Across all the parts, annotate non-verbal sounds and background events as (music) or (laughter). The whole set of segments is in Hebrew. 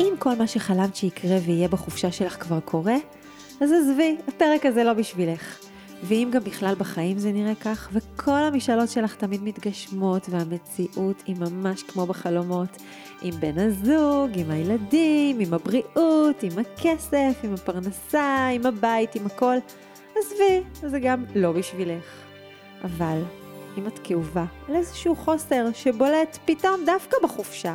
אם כל מה שחלמת שיקרה ויהיה בחופשה שלך כבר קורה, אז עזבי, הפרק הזה לא בשבילך. ואם גם בכלל בחיים זה נראה כך, וכל המשאלות שלך תמיד מתגשמות, והמציאות היא ממש כמו בחלומות, עם בן הזוג, עם הילדים, עם הבריאות, עם הכסף, עם הפרנסה, עם הבית, עם הכל, עזבי, זה גם לא בשבילך. אבל אם את כאובה על איזשהו חוסר שבולט פתאום דווקא בחופשה,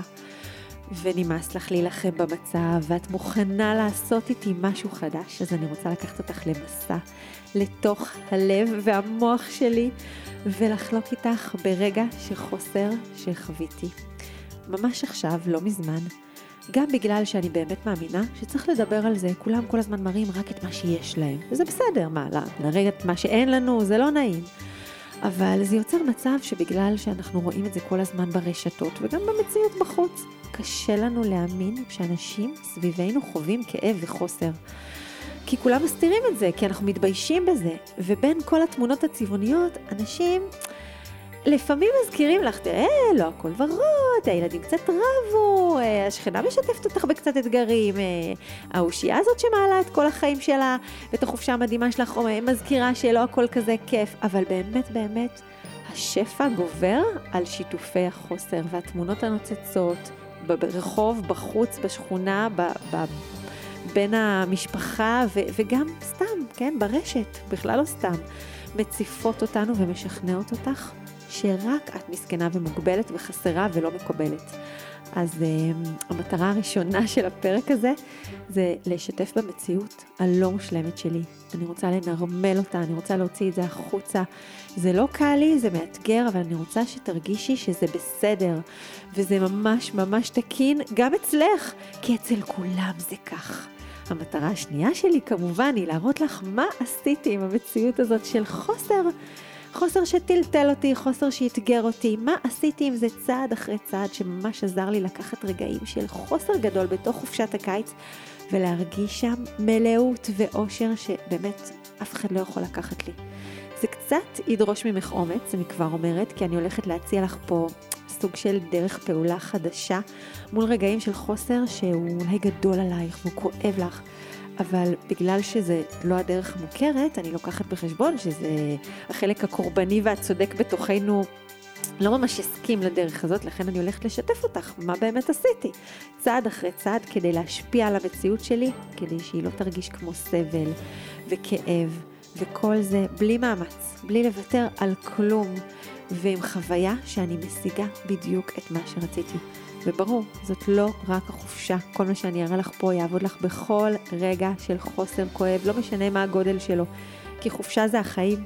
ונמאס לך להילחם במצב, ואת מוכנה לעשות איתי משהו חדש, אז אני רוצה לקחת אותך למסע, לתוך הלב והמוח שלי, ולחלוק איתך ברגע של חוסר שחוויתי. ממש עכשיו, לא מזמן, גם בגלל שאני באמת מאמינה שצריך לדבר על זה, כולם כל הזמן מראים רק את מה שיש להם, וזה בסדר, מה, נראה את מה שאין לנו, זה לא נעים. אבל זה יוצר מצב שבגלל שאנחנו רואים את זה כל הזמן ברשתות וגם במציאות בחוץ, קשה לנו להאמין שאנשים סביבנו חווים כאב וחוסר. כי כולם מסתירים את זה, כי אנחנו מתביישים בזה. ובין כל התמונות הצבעוניות, אנשים לפעמים מזכירים לך, אה, לא הכל ורוד, הילדים קצת רבו, אה, השכנה משתפת אותך בקצת אתגרים, אה, האושייה הזאת שמעלה את כל החיים שלה ואת החופשה המדהימה שלך, אה, מזכירה שלא הכל כזה כיף, אבל באמת באמת, השפע גובר על שיתופי החוסר והתמונות הנוצצות ברחוב, בחוץ, בשכונה, ב, ב, בין המשפחה ו, וגם סתם, כן, ברשת, בכלל לא סתם, מציפות אותנו ומשכנעות אותך שרק את מסכנה ומוגבלת וחסרה ולא מקובלת. אז um, המטרה הראשונה (laughs) של הפרק הזה זה לשתף במציאות הלא מושלמת שלי. אני רוצה לנרמל אותה, אני רוצה להוציא את זה החוצה. זה לא קל לי, זה מאתגר, אבל אני רוצה שתרגישי שזה בסדר. וזה ממש ממש תקין גם אצלך, כי אצל כולם זה כך. המטרה השנייה שלי כמובן היא להראות לך מה עשיתי עם המציאות הזאת של חוסר. חוסר שטלטל אותי, חוסר שאתגר אותי, מה עשיתי עם זה צעד אחרי צעד שממש עזר לי לקחת רגעים של חוסר גדול בתוך חופשת הקיץ ולהרגיש שם מלאות ואושר שבאמת אף אחד לא יכול לקחת לי. זה קצת ידרוש ממך אומץ, אני כבר אומרת, כי אני הולכת להציע לך פה סוג של דרך פעולה חדשה מול רגעים של חוסר שהוא אולי גדול עלייך והוא כואב לך. אבל בגלל שזה לא הדרך המוכרת, אני לוקחת בחשבון שזה החלק הקורבני והצודק בתוכנו לא ממש הסכים לדרך הזאת, לכן אני הולכת לשתף אותך מה באמת עשיתי. צעד אחרי צעד כדי להשפיע על המציאות שלי, כדי שהיא לא תרגיש כמו סבל וכאב וכל זה בלי מאמץ, בלי לוותר על כלום, ועם חוויה שאני משיגה בדיוק את מה שרציתי. וברור, זאת לא רק החופשה. כל מה שאני אראה לך פה יעבוד לך בכל רגע של חוסר כואב, לא משנה מה הגודל שלו. כי חופשה זה החיים.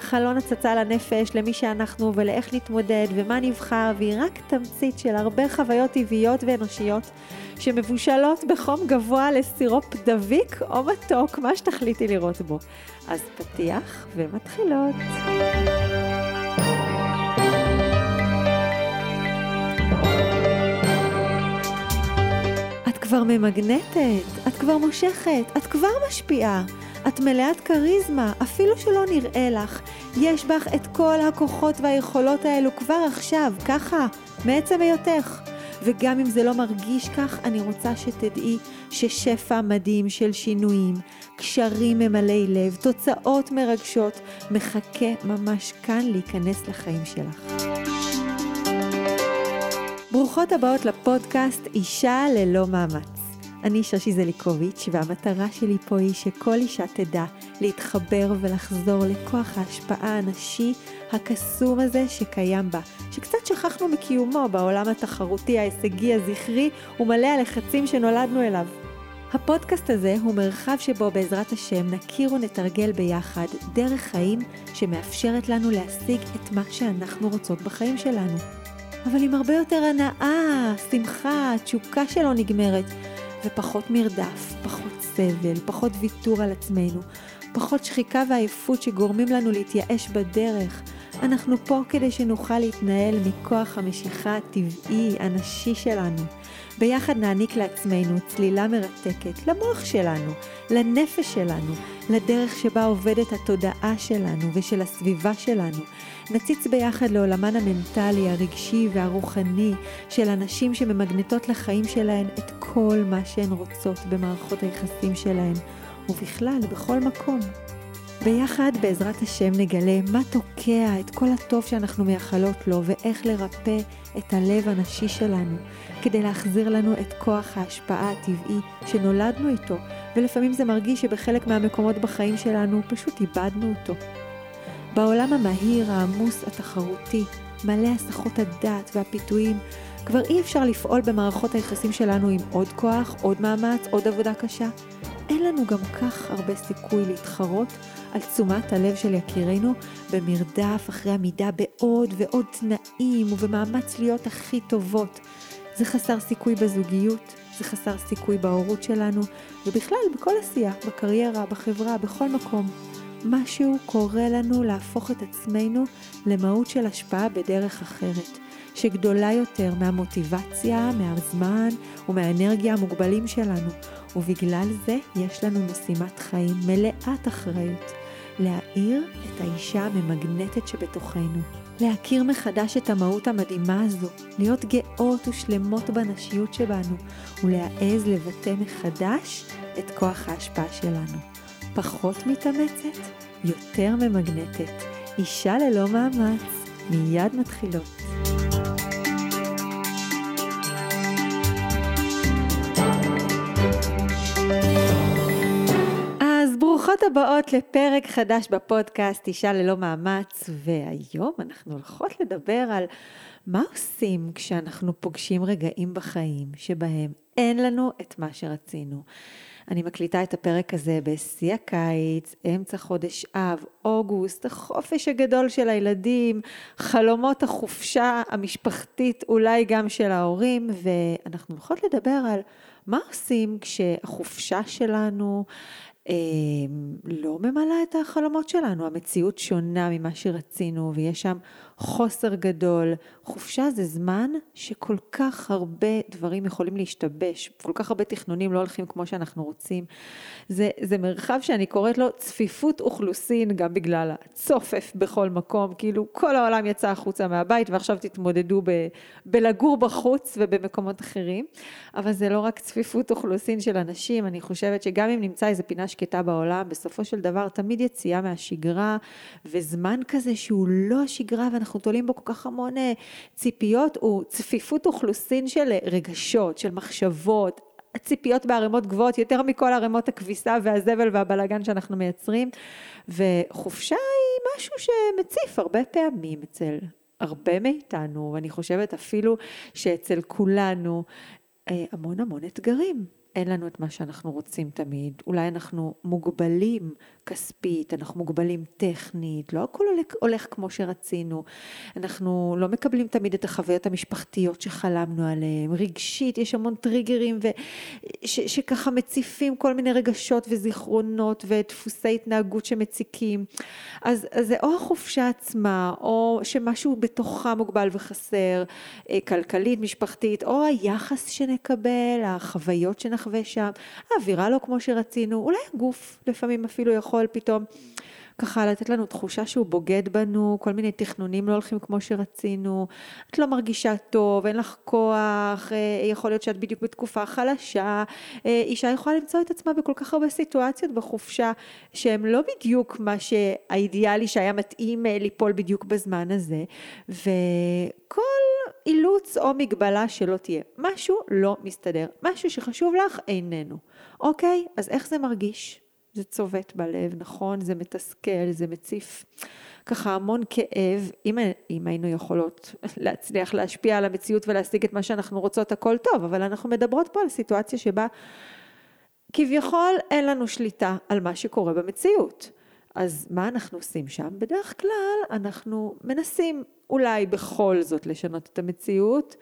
חלון הצצה לנפש, למי שאנחנו ולאיך להתמודד ומה נבחר, והיא רק תמצית של הרבה חוויות טבעיות ואנושיות שמבושלות בחום גבוה לסירופ דביק או מתוק, מה שתחליטי לראות בו. אז פתיח ומתחילות. כבר ממגנטת, את כבר מושכת, את כבר משפיעה. את מלאת כריזמה, אפילו שלא נראה לך. יש בך את כל הכוחות והיכולות האלו כבר עכשיו, ככה, מעצם היותך. וגם אם זה לא מרגיש כך, אני רוצה שתדעי ששפע מדהים של שינויים, קשרים ממלאי לב, תוצאות מרגשות, מחכה ממש כאן להיכנס לחיים שלך. ברוכות הבאות לפודקאסט אישה ללא מאמץ. אני שושי זליקוביץ' והמטרה שלי פה היא שכל אישה תדע להתחבר ולחזור לכוח ההשפעה הנשי הקסום הזה שקיים בה, שקצת שכחנו מקיומו בעולם התחרותי, ההישגי, הזכרי ומלא הלחצים שנולדנו אליו. הפודקאסט הזה הוא מרחב שבו בעזרת השם נכיר ונתרגל ביחד דרך חיים שמאפשרת לנו להשיג את מה שאנחנו רוצות בחיים שלנו. אבל עם הרבה יותר הנאה, שמחה, תשוקה שלא נגמרת, ופחות מרדף, פחות סבל, פחות ויתור על עצמנו, פחות שחיקה ועייפות שגורמים לנו להתייאש בדרך. אנחנו פה כדי שנוכל להתנהל מכוח המשיכה הטבעי, הנשי שלנו. ביחד נעניק לעצמנו צלילה מרתקת למוח שלנו, לנפש שלנו, לדרך שבה עובדת התודעה שלנו ושל הסביבה שלנו. נציץ ביחד לעולמן המנטלי, הרגשי והרוחני של הנשים שממגנטות לחיים שלהן את כל מה שהן רוצות במערכות היחסים שלהן, ובכלל, בכל מקום. ביחד, בעזרת השם, נגלה מה תוקע את כל הטוב שאנחנו מייחלות לו ואיך לרפא את הלב הנשי שלנו, כדי להחזיר לנו את כוח ההשפעה הטבעי שנולדנו איתו, ולפעמים זה מרגיש שבחלק מהמקומות בחיים שלנו פשוט איבדנו אותו. בעולם המהיר, העמוס, התחרותי, מלא הסחות הדעת והפיתויים, כבר אי אפשר לפעול במערכות היחסים שלנו עם עוד כוח, עוד מאמץ, עוד עבודה קשה. אין לנו גם כך הרבה סיכוי להתחרות על תשומת הלב של יקירינו במרדף אחרי עמידה בעוד ועוד תנאים ובמאמץ להיות הכי טובות. זה חסר סיכוי בזוגיות, זה חסר סיכוי בהורות שלנו, ובכלל בכל עשייה, בקריירה, בחברה, בכל מקום. משהו קורא לנו להפוך את עצמנו למהות של השפעה בדרך אחרת, שגדולה יותר מהמוטיבציה, מהזמן ומהאנרגיה המוגבלים שלנו, ובגלל זה יש לנו משימת חיים מלאת אחריות, להאיר את האישה הממגנטת שבתוכנו. להכיר מחדש את המהות המדהימה הזו, להיות גאות ושלמות בנשיות שבנו, ולהעז לבטא מחדש את כוח ההשפעה שלנו. פחות מתאמצת, יותר ממגנטת. אישה ללא מאמץ, מיד מתחילות. ברוכות הבאות לפרק חדש בפודקאסט אישה ללא מאמץ, והיום אנחנו הולכות לדבר על מה עושים כשאנחנו פוגשים רגעים בחיים שבהם אין לנו את מה שרצינו. אני מקליטה את הפרק הזה בשיא הקיץ, אמצע חודש אב, אוגוסט, החופש הגדול של הילדים, חלומות החופשה המשפחתית, אולי גם של ההורים, ואנחנו הולכות לדבר על מה עושים כשהחופשה שלנו אמ, לא ממלאה את החלומות שלנו, המציאות שונה ממה שרצינו ויש שם חוסר גדול. חופשה זה זמן שכל כך הרבה דברים יכולים להשתבש, כל כך הרבה תכנונים לא הולכים כמו שאנחנו רוצים. זה, זה מרחב שאני קוראת לו צפיפות אוכלוסין, גם בגלל הצופף בכל מקום, כאילו כל העולם יצא החוצה מהבית ועכשיו תתמודדו ב, בלגור בחוץ ובמקומות אחרים. אבל זה לא רק צפיפות אוכלוסין של אנשים, אני חושבת שגם אם נמצא איזה פינה שקטה בעולם, בסופו של דבר תמיד יציאה מהשגרה וזמן כזה שהוא לא השגרה ואנחנו תולים בו כל כך המון אה, ציפיות, הוא צפיפות אוכלוסין של אה, רגשות, של מחשבות, ציפיות בערימות גבוהות יותר מכל ערימות הכביסה והזבל והבלגן שאנחנו מייצרים וחופשה היא משהו שמציף הרבה פעמים אצל הרבה מאיתנו ואני חושבת אפילו שאצל כולנו אה, המון המון אתגרים. אין לנו את מה שאנחנו רוצים תמיד, אולי אנחנו מוגבלים כספית, אנחנו מוגבלים טכנית, לא הכל הולך, הולך כמו שרצינו, אנחנו לא מקבלים תמיד את החוויות המשפחתיות שחלמנו עליהן, רגשית יש המון טריגרים ו... ש... שככה מציפים כל מיני רגשות וזיכרונות ודפוסי התנהגות שמציקים, אז, אז זה או החופשה עצמה, או שמשהו בתוכה מוגבל וחסר, אה, כלכלית, משפחתית, או היחס שנקבל, החוויות שנחווה שם, האווירה לא כמו שרצינו, אולי הגוף לפעמים אפילו יכול פתאום ככה לתת לנו תחושה שהוא בוגד בנו, כל מיני תכנונים לא הולכים כמו שרצינו, את לא מרגישה טוב, אין לך כוח, אה, יכול להיות שאת בדיוק בתקופה חלשה, אה, אישה יכולה למצוא את עצמה בכל כך הרבה סיטואציות בחופשה שהן לא בדיוק מה שהאידיאלי שהיה מתאים אה, ליפול בדיוק בזמן הזה, וכל אילוץ או מגבלה שלא תהיה, משהו לא מסתדר, משהו שחשוב לך איננו, אוקיי? אז איך זה מרגיש? זה צובט בלב, נכון? זה מתסכל, זה מציף ככה המון כאב. אם, אם היינו יכולות להצליח להשפיע על המציאות ולהשיג את מה שאנחנו רוצות, הכל טוב, אבל אנחנו מדברות פה על סיטואציה שבה כביכול אין לנו שליטה על מה שקורה במציאות. אז מה אנחנו עושים שם? בדרך כלל אנחנו מנסים אולי בכל זאת לשנות את המציאות,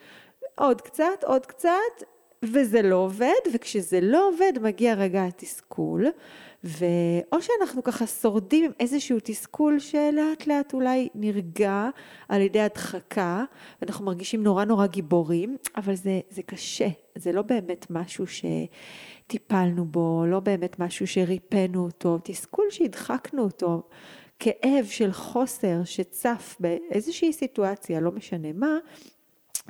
עוד קצת, עוד קצת, וזה לא עובד, וכשזה לא עובד מגיע רגע התסכול, ואו שאנחנו ככה שורדים עם איזשהו תסכול שלאט לאט אולי נרגע על ידי הדחקה, ואנחנו מרגישים נורא נורא גיבורים, אבל זה, זה קשה, זה לא באמת משהו שטיפלנו בו, לא באמת משהו שריפאנו אותו, תסכול שהדחקנו אותו, כאב של חוסר שצף באיזושהי סיטואציה, לא משנה מה,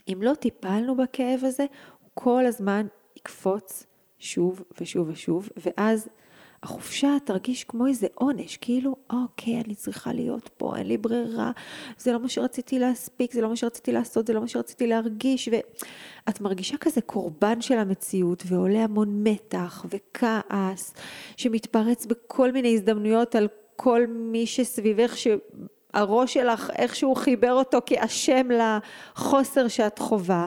אם לא טיפלנו בכאב הזה, כל הזמן יקפוץ שוב ושוב ושוב, ואז החופשה תרגיש כמו איזה עונש, כאילו, אוקיי, אני צריכה להיות פה, אין לי ברירה, זה לא מה שרציתי להספיק, זה לא מה שרציתי לעשות, זה לא מה שרציתי להרגיש, ואת מרגישה כזה קורבן של המציאות, ועולה המון מתח וכעס, שמתפרץ בכל מיני הזדמנויות על כל מי שסביבך, שהראש שלך איכשהו חיבר אותו כאשם לחוסר שאת חווה,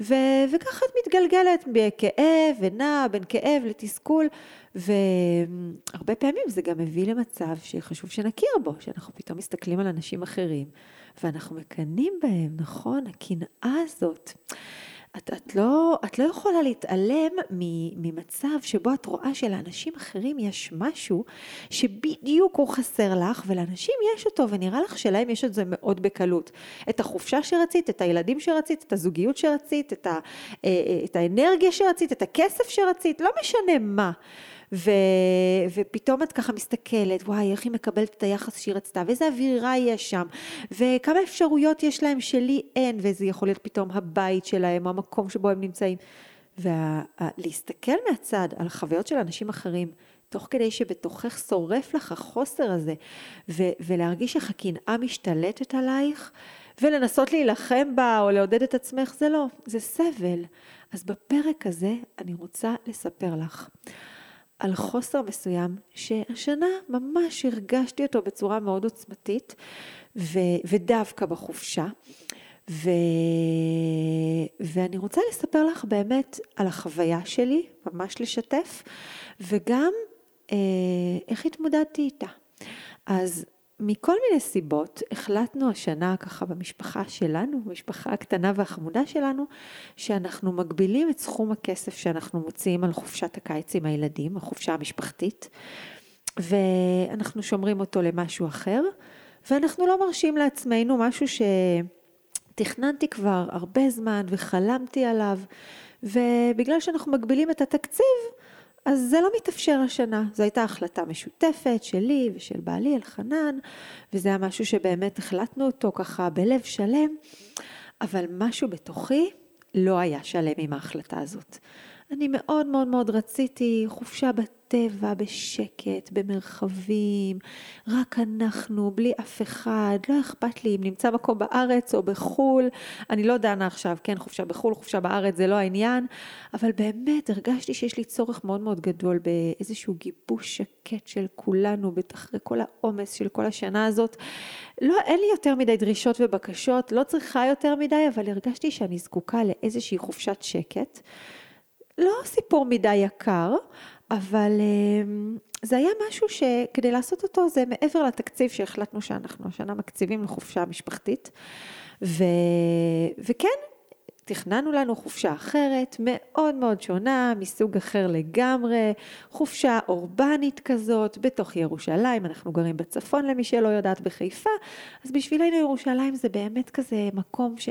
ו- וככה את מתגלגלת בכאב ונע בין כאב לתסכול. והרבה פעמים זה גם מביא למצב שחשוב שנכיר בו, שאנחנו פתאום מסתכלים על אנשים אחרים ואנחנו מקנאים בהם, נכון? הקנאה הזאת. את, את, לא, את לא יכולה להתעלם ממצב שבו את רואה שלאנשים אחרים יש משהו שבדיוק הוא חסר לך ולאנשים יש אותו ונראה לך שלהם יש את זה מאוד בקלות. את החופשה שרצית, את הילדים שרצית, את הזוגיות שרצית, את, ה, אה, אה, את האנרגיה שרצית, את הכסף שרצית, לא משנה מה. ו, ופתאום את ככה מסתכלת, וואי, איך היא מקבלת את היחס שהיא רצתה, ואיזה אווירה יש שם, וכמה אפשרויות יש להם שלי אין, וזה יכול להיות פתאום הבית שלהם, או המקום שבו הם נמצאים. ולהסתכל מהצד על חוויות של אנשים אחרים, תוך כדי שבתוכך שורף לך החוסר הזה, ו- ולהרגיש איך הקנאה משתלטת עלייך, ולנסות להילחם בה או לעודד את עצמך, זה לא, זה סבל. אז בפרק הזה אני רוצה לספר לך על חוסר מסוים שהשנה ממש הרגשתי אותו בצורה מאוד עוצמתית ו, ודווקא בחופשה. ו... ואני רוצה לספר לך באמת על החוויה שלי, ממש לשתף, וגם אה, איך התמודדתי איתה. אז מכל מיני סיבות החלטנו השנה ככה במשפחה שלנו, במשפחה הקטנה והחמודה שלנו, שאנחנו מגבילים את סכום הכסף שאנחנו מוציאים על חופשת הקיץ עם הילדים, החופשה המשפחתית, ואנחנו שומרים אותו למשהו אחר, ואנחנו לא מרשים לעצמנו משהו שתכננתי כבר הרבה זמן וחלמתי עליו, ובגלל שאנחנו מגבילים את התקציב, אז זה לא מתאפשר השנה. זו הייתה החלטה משותפת שלי ושל בעלי אלחנן, וזה היה משהו שבאמת החלטנו אותו ככה בלב שלם, אבל משהו בתוכי לא היה שלם עם ההחלטה הזאת. אני מאוד מאוד מאוד רציתי חופשה בטבע, בשקט, במרחבים, רק אנחנו, בלי אף אחד, לא אכפת לי אם נמצא מקום בארץ או בחו"ל, אני לא דנה עכשיו, כן, חופשה בחו"ל, חופשה בארץ, זה לא העניין, אבל באמת הרגשתי שיש לי צורך מאוד מאוד גדול באיזשהו גיבוש שקט של כולנו, אחרי כל העומס של כל השנה הזאת. לא, אין לי יותר מדי דרישות ובקשות, לא צריכה יותר מדי, אבל הרגשתי שאני זקוקה לאיזושהי חופשת שקט. לא סיפור מדי יקר, אבל אמ, זה היה משהו שכדי לעשות אותו זה מעבר לתקציב שהחלטנו שאנחנו השנה מקציבים לחופשה משפחתית. ו... וכן, תכננו לנו חופשה אחרת, מאוד מאוד שונה, מסוג אחר לגמרי, חופשה אורבנית כזאת, בתוך ירושלים, אנחנו גרים בצפון למי שלא יודעת בחיפה, אז בשבילנו ירושלים זה באמת כזה מקום ש...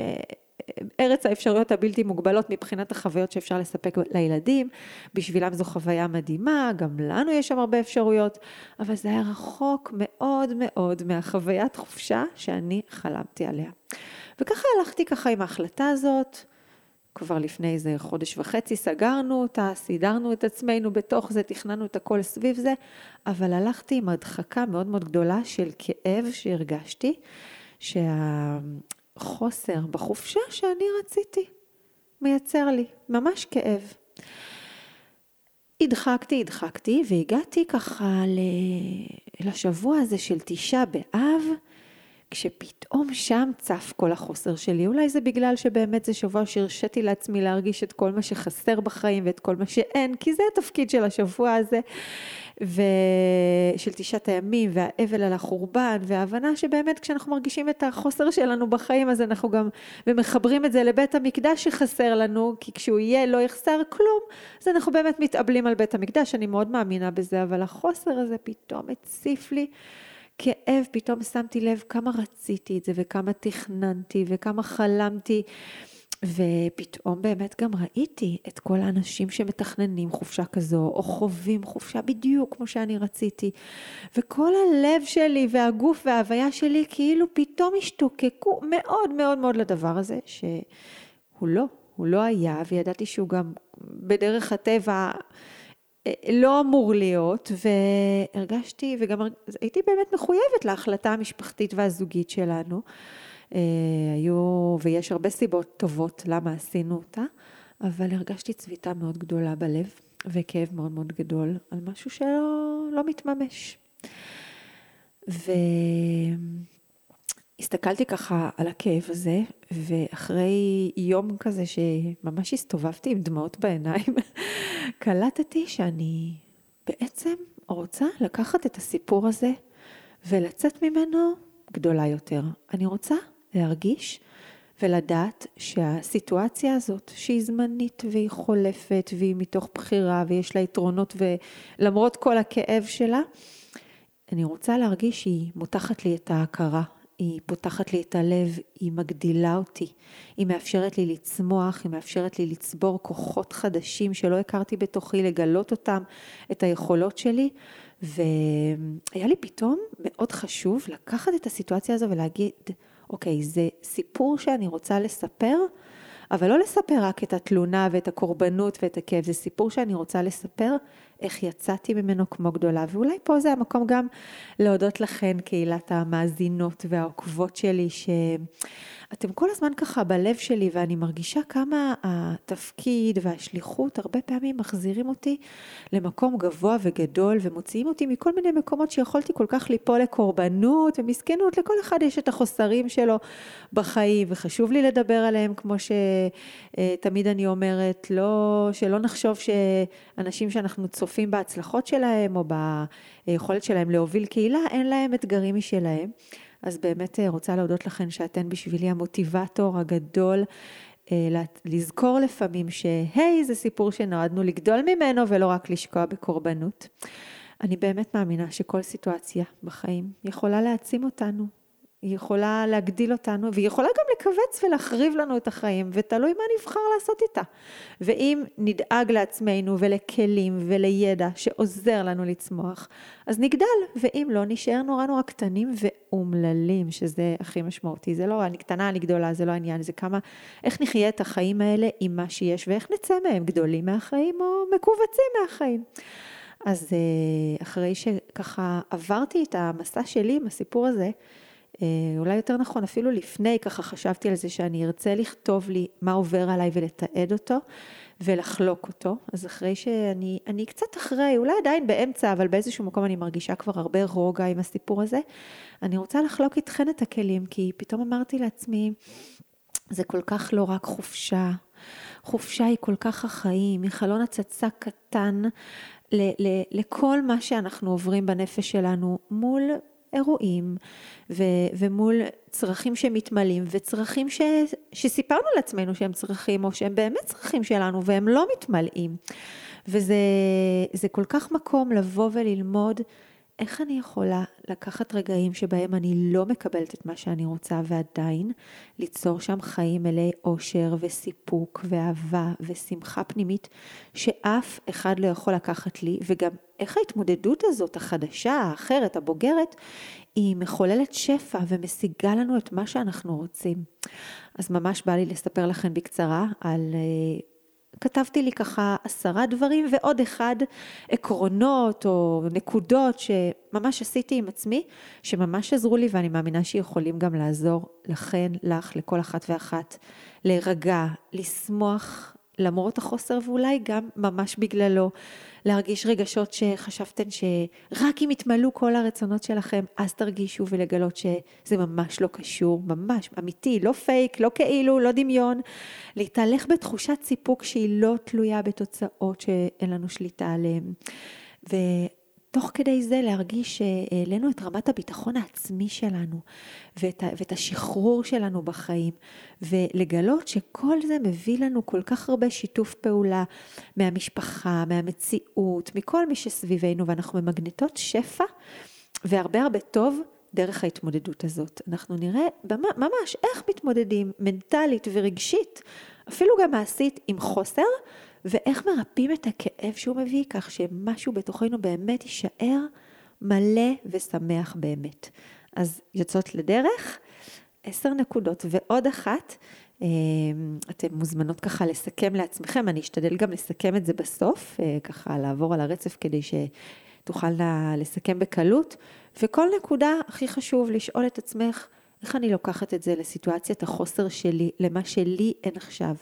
ארץ האפשרויות הבלתי מוגבלות מבחינת החוויות שאפשר לספק לילדים. בשבילם זו חוויה מדהימה, גם לנו יש שם הרבה אפשרויות, אבל זה היה רחוק מאוד מאוד מהחוויית חופשה שאני חלמתי עליה. וככה הלכתי ככה עם ההחלטה הזאת. כבר לפני איזה חודש וחצי סגרנו אותה, סידרנו את עצמנו בתוך זה, תכננו את הכל סביב זה, אבל הלכתי עם הדחקה מאוד מאוד גדולה של כאב שהרגשתי, שה... חוסר בחופשה שאני רציתי. מייצר לי, ממש כאב. הדחקתי, הדחקתי, והגעתי ככה לשבוע הזה של תשעה באב, כשפתאום שם צף כל החוסר שלי, אולי זה בגלל שבאמת זה שבוע שהרשיתי לעצמי להרגיש את כל מה שחסר בחיים ואת כל מה שאין, כי זה התפקיד של השבוע הזה, ושל תשעת הימים, והאבל על החורבן, וההבנה שבאמת כשאנחנו מרגישים את החוסר שלנו בחיים, אז אנחנו גם, ומחברים את זה לבית המקדש שחסר לנו, כי כשהוא יהיה לא יחסר כלום, אז אנחנו באמת מתאבלים על בית המקדש, אני מאוד מאמינה בזה, אבל החוסר הזה פתאום הציף לי. כאב, פתאום שמתי לב כמה רציתי את זה וכמה תכננתי וכמה חלמתי. ופתאום באמת גם ראיתי את כל האנשים שמתכננים חופשה כזו, או חווים חופשה בדיוק כמו שאני רציתי. וכל הלב שלי והגוף וההוויה שלי כאילו פתאום השתוקקו מאוד מאוד מאוד לדבר הזה, שהוא לא, הוא לא היה, וידעתי שהוא גם בדרך הטבע לא אמור להיות, והרגשתי, וגם הייתי באמת מחויבת להחלטה המשפחתית והזוגית שלנו. אה, היו, ויש הרבה סיבות טובות למה עשינו אותה, אבל הרגשתי צביטה מאוד גדולה בלב, וכאב מאוד מאוד גדול על משהו שלא לא מתממש. והסתכלתי ככה על הכאב הזה, ואחרי יום כזה שממש הסתובבתי עם דמעות בעיניים, (laughs) קלטתי שאני בעצם רוצה לקחת את הסיפור הזה ולצאת ממנו גדולה יותר. אני רוצה להרגיש ולדעת שהסיטואציה הזאת, שהיא זמנית והיא חולפת והיא מתוך בחירה ויש לה יתרונות ולמרות כל הכאב שלה, אני רוצה להרגיש שהיא מותחת לי את ההכרה, היא פותחת לי את הלב, היא מגדילה אותי, היא מאפשרת לי לצמוח, היא מאפשרת לי לצבור כוחות חדשים שלא הכרתי בתוכי, לגלות אותם, את היכולות שלי, והיה לי פתאום מאוד חשוב לקחת את הסיטואציה הזו ולהגיד, אוקיי, זה סיפור שאני רוצה לספר, אבל לא לספר רק את התלונה ואת הקורבנות ואת הכאב, זה סיפור שאני רוצה לספר איך יצאתי ממנו כמו גדולה. ואולי פה זה המקום גם להודות לכן, קהילת המאזינות והעוקבות שלי, ש... אתם כל הזמן ככה בלב שלי ואני מרגישה כמה התפקיד והשליחות הרבה פעמים מחזירים אותי למקום גבוה וגדול ומוציאים אותי מכל מיני מקומות שיכולתי כל כך ליפול לקורבנות ומסכנות, לכל אחד יש את החוסרים שלו בחיים וחשוב לי לדבר עליהם כמו שתמיד אני אומרת, לא, שלא נחשוב שאנשים שאנחנו צופים בהצלחות שלהם או ביכולת שלהם להוביל קהילה, אין להם אתגרים משלהם. אז באמת אה, רוצה להודות לכן שאתן בשבילי המוטיבטור הגדול. אה, לזכור לפעמים שהי, זה סיפור שנועדנו לגדול ממנו ולא רק לשקוע בקורבנות. אני באמת מאמינה שכל סיטואציה בחיים יכולה להעצים אותנו, היא יכולה להגדיל אותנו, והיא יכולה גם לכווץ ולהחריב לנו את החיים, ותלוי מה נבחר לעשות איתה. ואם נדאג לעצמנו ולכלים ולידע שעוזר לנו לצמוח, אז נגדל, ואם לא, נשאר נורא נורא קטנים ואומללים, שזה הכי משמעותי. זה לא אני קטנה, אני גדולה, זה לא העניין, זה כמה, איך נחיה את החיים האלה עם מה שיש, ואיך נצא מהם גדולים מהחיים או מכווצים מהחיים. אז אה, אחרי שככה עברתי את המסע שלי עם הסיפור הזה, אולי יותר נכון, אפילו לפני ככה חשבתי על זה שאני ארצה לכתוב לי מה עובר עליי ולתעד אותו ולחלוק אותו. אז אחרי שאני, אני קצת אחרי, אולי עדיין באמצע, אבל באיזשהו מקום אני מרגישה כבר הרבה רוגע עם הסיפור הזה, אני רוצה לחלוק איתכן את הכלים, כי פתאום אמרתי לעצמי, זה כל כך לא רק חופשה. חופשה היא כל כך החיים, היא חלון הצצה קטן ל- ל- לכל מה שאנחנו עוברים בנפש שלנו מול אירועים ו, ומול צרכים שמתמלאים וצרכים ש, שסיפרנו לעצמנו שהם צרכים או שהם באמת צרכים שלנו והם לא מתמלאים. וזה כל כך מקום לבוא וללמוד איך אני יכולה לקחת רגעים שבהם אני לא מקבלת את מה שאני רוצה ועדיין ליצור שם חיים מלאי אושר וסיפוק ואהבה ושמחה פנימית שאף אחד לא יכול לקחת לי וגם איך ההתמודדות הזאת החדשה, האחרת, הבוגרת, היא מחוללת שפע ומשיגה לנו את מה שאנחנו רוצים. אז ממש בא לי לספר לכם בקצרה על אה, כתבתי לי ככה עשרה דברים ועוד אחד עקרונות או נקודות שממש עשיתי עם עצמי, שממש עזרו לי ואני מאמינה שיכולים גם לעזור לכן, לך, לכל אחת ואחת, להירגע, לשמוח למרות החוסר ואולי גם ממש בגללו. להרגיש רגשות שחשבתם שרק אם יתמלאו כל הרצונות שלכם, אז תרגישו ולגלות שזה ממש לא קשור, ממש אמיתי, לא פייק, לא כאילו, לא דמיון. להתהלך בתחושת סיפוק שהיא לא תלויה בתוצאות שאין לנו שליטה עליהן. תוך כדי זה להרגיש שהעלינו את רמת הביטחון העצמי שלנו ואת, ואת השחרור שלנו בחיים ולגלות שכל זה מביא לנו כל כך הרבה שיתוף פעולה מהמשפחה, מהמציאות, מכל מי שסביבנו ואנחנו ממגנטות שפע והרבה הרבה טוב דרך ההתמודדות הזאת. אנחנו נראה ממש איך מתמודדים מנטלית ורגשית, אפילו גם מעשית עם חוסר ואיך מרפאים את הכאב שהוא מביא, כך שמשהו בתוכנו באמת יישאר מלא ושמח באמת. אז יוצאות לדרך, עשר נקודות ועוד אחת, אה, אתן מוזמנות ככה לסכם לעצמכם, אני אשתדל גם לסכם את זה בסוף, אה, ככה לעבור על הרצף כדי שתוכלנה לסכם בקלות, וכל נקודה הכי חשוב לשאול את עצמך, איך אני לוקחת את זה לסיטואציית החוסר שלי, למה שלי אין עכשיו.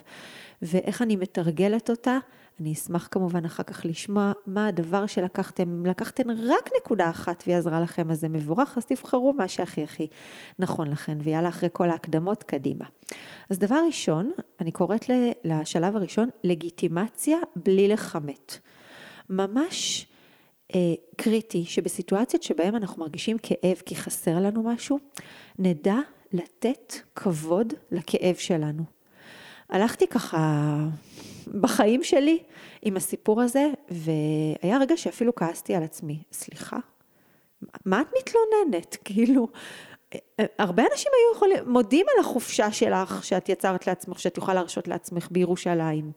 ואיך אני מתרגלת אותה. אני אשמח כמובן אחר כך לשמוע מה הדבר שלקחתם, לקחתם רק נקודה אחת והיא עזרה לכם, אז זה מבורך, אז תבחרו מה שהכי הכי נכון לכם, ויאללה אחרי כל ההקדמות קדימה. אז דבר ראשון, אני קוראת לשלב הראשון, לגיטימציה בלי לכמת. ממש אה, קריטי שבסיטואציות שבהן אנחנו מרגישים כאב כי חסר לנו משהו, נדע לתת כבוד לכאב שלנו. הלכתי ככה בחיים שלי עם הסיפור הזה, והיה רגע שאפילו כעסתי על עצמי. סליחה, מה את מתלוננת? (laughs) כאילו, הרבה אנשים היו יכולים, מודים על החופשה שלך שאת יצרת לעצמך, שאת יכולה להרשות לעצמך בירושלים.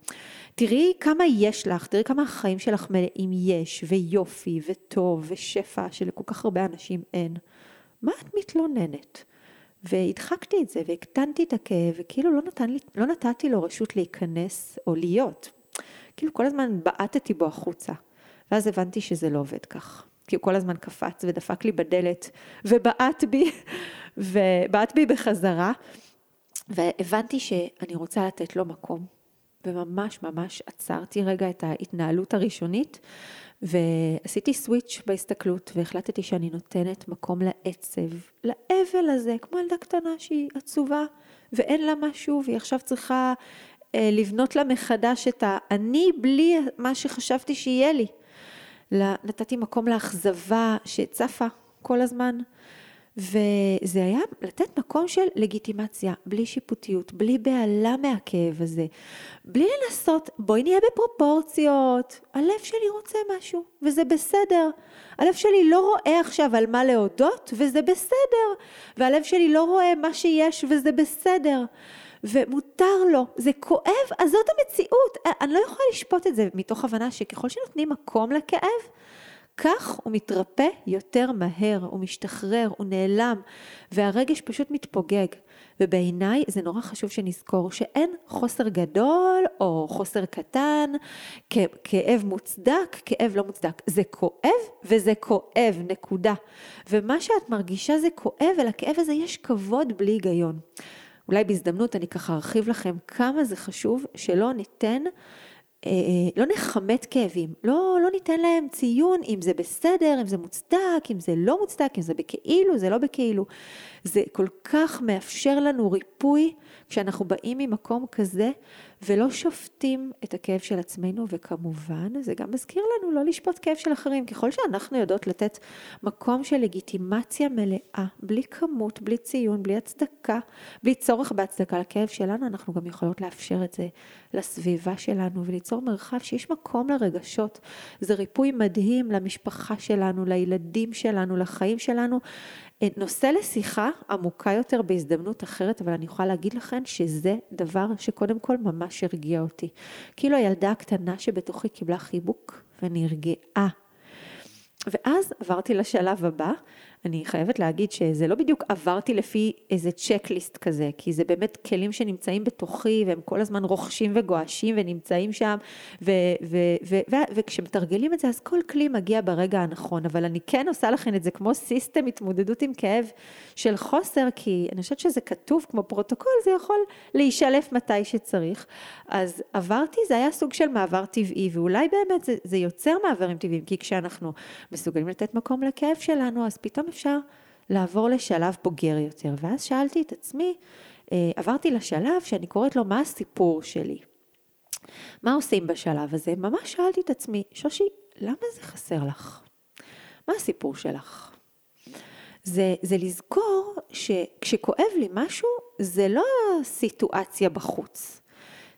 תראי כמה יש לך, תראי כמה החיים שלך מלאים יש, ויופי, וטוב, ושפע, שלכל כך הרבה אנשים אין. מה את מתלוננת? והדחקתי את זה והקטנתי את הכאב וכאילו לא, נתן לי, לא נתתי לו רשות להיכנס או להיות. כאילו כל הזמן בעטתי בו החוצה. ואז הבנתי שזה לא עובד כך. כי הוא כל הזמן קפץ ודפק לי בדלת ובעט בי, (laughs) ובעט בי בחזרה. והבנתי שאני רוצה לתת לו מקום. וממש ממש עצרתי רגע את ההתנהלות הראשונית ועשיתי סוויץ' בהסתכלות והחלטתי שאני נותנת מקום לעצב, לאבל הזה, כמו ילדה קטנה שהיא עצובה ואין לה משהו והיא עכשיו צריכה אה, לבנות לה מחדש את האני בלי מה שחשבתי שיהיה לי. נתתי מקום לאכזבה שצפה כל הזמן. וזה היה לתת מקום של לגיטימציה, בלי שיפוטיות, בלי בהלה מהכאב הזה, בלי לנסות, בואי נהיה בפרופורציות, הלב שלי רוצה משהו, וזה בסדר. הלב שלי לא רואה עכשיו על מה להודות, וזה בסדר. והלב שלי לא רואה מה שיש, וזה בסדר. ומותר לו, זה כואב, אז זאת המציאות. אני לא יכולה לשפוט את זה מתוך הבנה שככל שנותנים מקום לכאב, כך הוא מתרפא יותר מהר, הוא משתחרר, הוא נעלם, והרגש פשוט מתפוגג. ובעיניי זה נורא חשוב שנזכור שאין חוסר גדול או חוסר קטן, כאב מוצדק, כאב לא מוצדק. זה כואב וזה כואב, נקודה. ומה שאת מרגישה זה כואב, ולכאב הזה יש כבוד בלי היגיון. אולי בהזדמנות אני ככה ארחיב לכם כמה זה חשוב שלא ניתן לא נכמת כאבים, לא, לא ניתן להם ציון אם זה בסדר, אם זה מוצדק, אם זה לא מוצדק, אם זה בכאילו, זה לא בכאילו. זה כל כך מאפשר לנו ריפוי כשאנחנו באים ממקום כזה ולא שופטים את הכאב של עצמנו, וכמובן זה גם מזכיר לנו לא לשפוט כאב של אחרים. ככל שאנחנו יודעות לתת מקום של לגיטימציה מלאה, בלי כמות, בלי ציון, בלי הצדקה, בלי צורך בהצדקה לכאב שלנו, אנחנו גם יכולות לאפשר את זה לסביבה שלנו וליצור מרחב שיש מקום לרגשות. זה ריפוי מדהים למשפחה שלנו, לילדים שלנו, לחיים שלנו. אה, נושא לשיחה עמוקה יותר בהזדמנות אחרת, אבל אני יכולה להגיד לכם שזה דבר שקודם כל ממש הרגיע אותי. כאילו הילדה הקטנה שבתוכי קיבלה חיבוק ונרגעה. ואז עברתי לשלב הבא, אני חייבת להגיד שזה לא בדיוק עברתי לפי איזה צ'קליסט כזה, כי זה באמת כלים שנמצאים בתוכי והם כל הזמן רוכשים וגועשים ונמצאים שם, ו- ו- ו- וכשמתרגלים את זה אז כל כלי מגיע ברגע הנכון, אבל אני כן עושה לכם את זה כמו system התמודדות עם כאב של חוסר, כי אני חושבת שזה כתוב כמו פרוטוקול, זה יכול להישלף מתי שצריך. אז עברתי, זה היה סוג של מעבר טבעי, ואולי באמת זה, זה יוצר מעברים טבעיים, כי כשאנחנו מסוגלים לתת מקום לכאב שלנו, אז פתאום אפשר לעבור לשלב בוגר יותר. ואז שאלתי את עצמי, אה, עברתי לשלב שאני קוראת לו מה הסיפור שלי. מה עושים בשלב הזה? ממש שאלתי את עצמי, שושי, למה זה חסר לך? מה הסיפור שלך? זה, זה לזכור שכשכואב לי משהו, זה לא הסיטואציה בחוץ.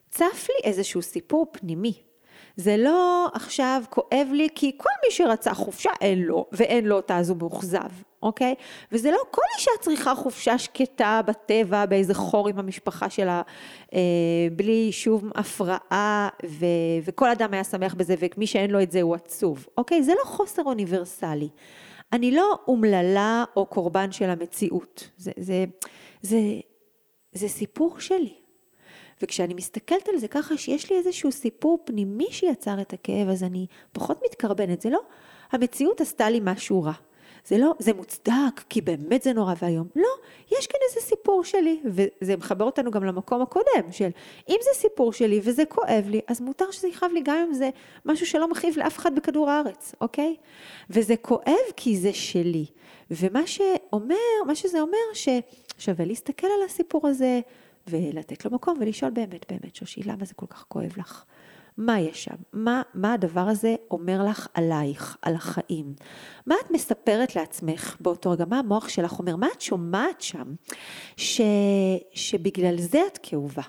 צף לי איזשהו סיפור פנימי. זה לא עכשיו כואב לי כי כל מי שרצה חופשה אין לו, ואין לו אותה אז הוא מאוכזב, אוקיי? וזה לא כל אישה צריכה חופשה שקטה בטבע, באיזה חור עם המשפחה שלה, אה, בלי שום הפרעה, ו, וכל אדם היה שמח בזה, ומי שאין לו את זה הוא עצוב, אוקיי? זה לא חוסר אוניברסלי. אני לא אומללה או קורבן של המציאות. זה, זה, זה, זה סיפור שלי. וכשאני מסתכלת על זה ככה שיש לי איזשהו סיפור פנימי שיצר את הכאב, אז אני פחות מתקרבנת. זה לא, המציאות עשתה לי משהו רע. זה לא, זה מוצדק, כי באמת זה נורא ואיום. לא, יש כאן איזה סיפור שלי, וזה מחבר אותנו גם למקום הקודם, של אם זה סיפור שלי וזה כואב לי, אז מותר שזה יכאב לי גם אם זה משהו שלא מכאיב לאף אחד בכדור הארץ, אוקיי? וזה כואב כי זה שלי. ומה שאומר, מה שזה אומר, ששווה להסתכל על הסיפור הזה, ולתת לו מקום ולשאול באמת, באמת, שושי, למה זה כל כך כואב לך? מה יש שם? מה, מה הדבר הזה אומר לך עלייך, על החיים? מה את מספרת לעצמך באותו רגע? מה המוח שלך אומר? מה את שומעת שם ש, שבגלל זה את כאובה?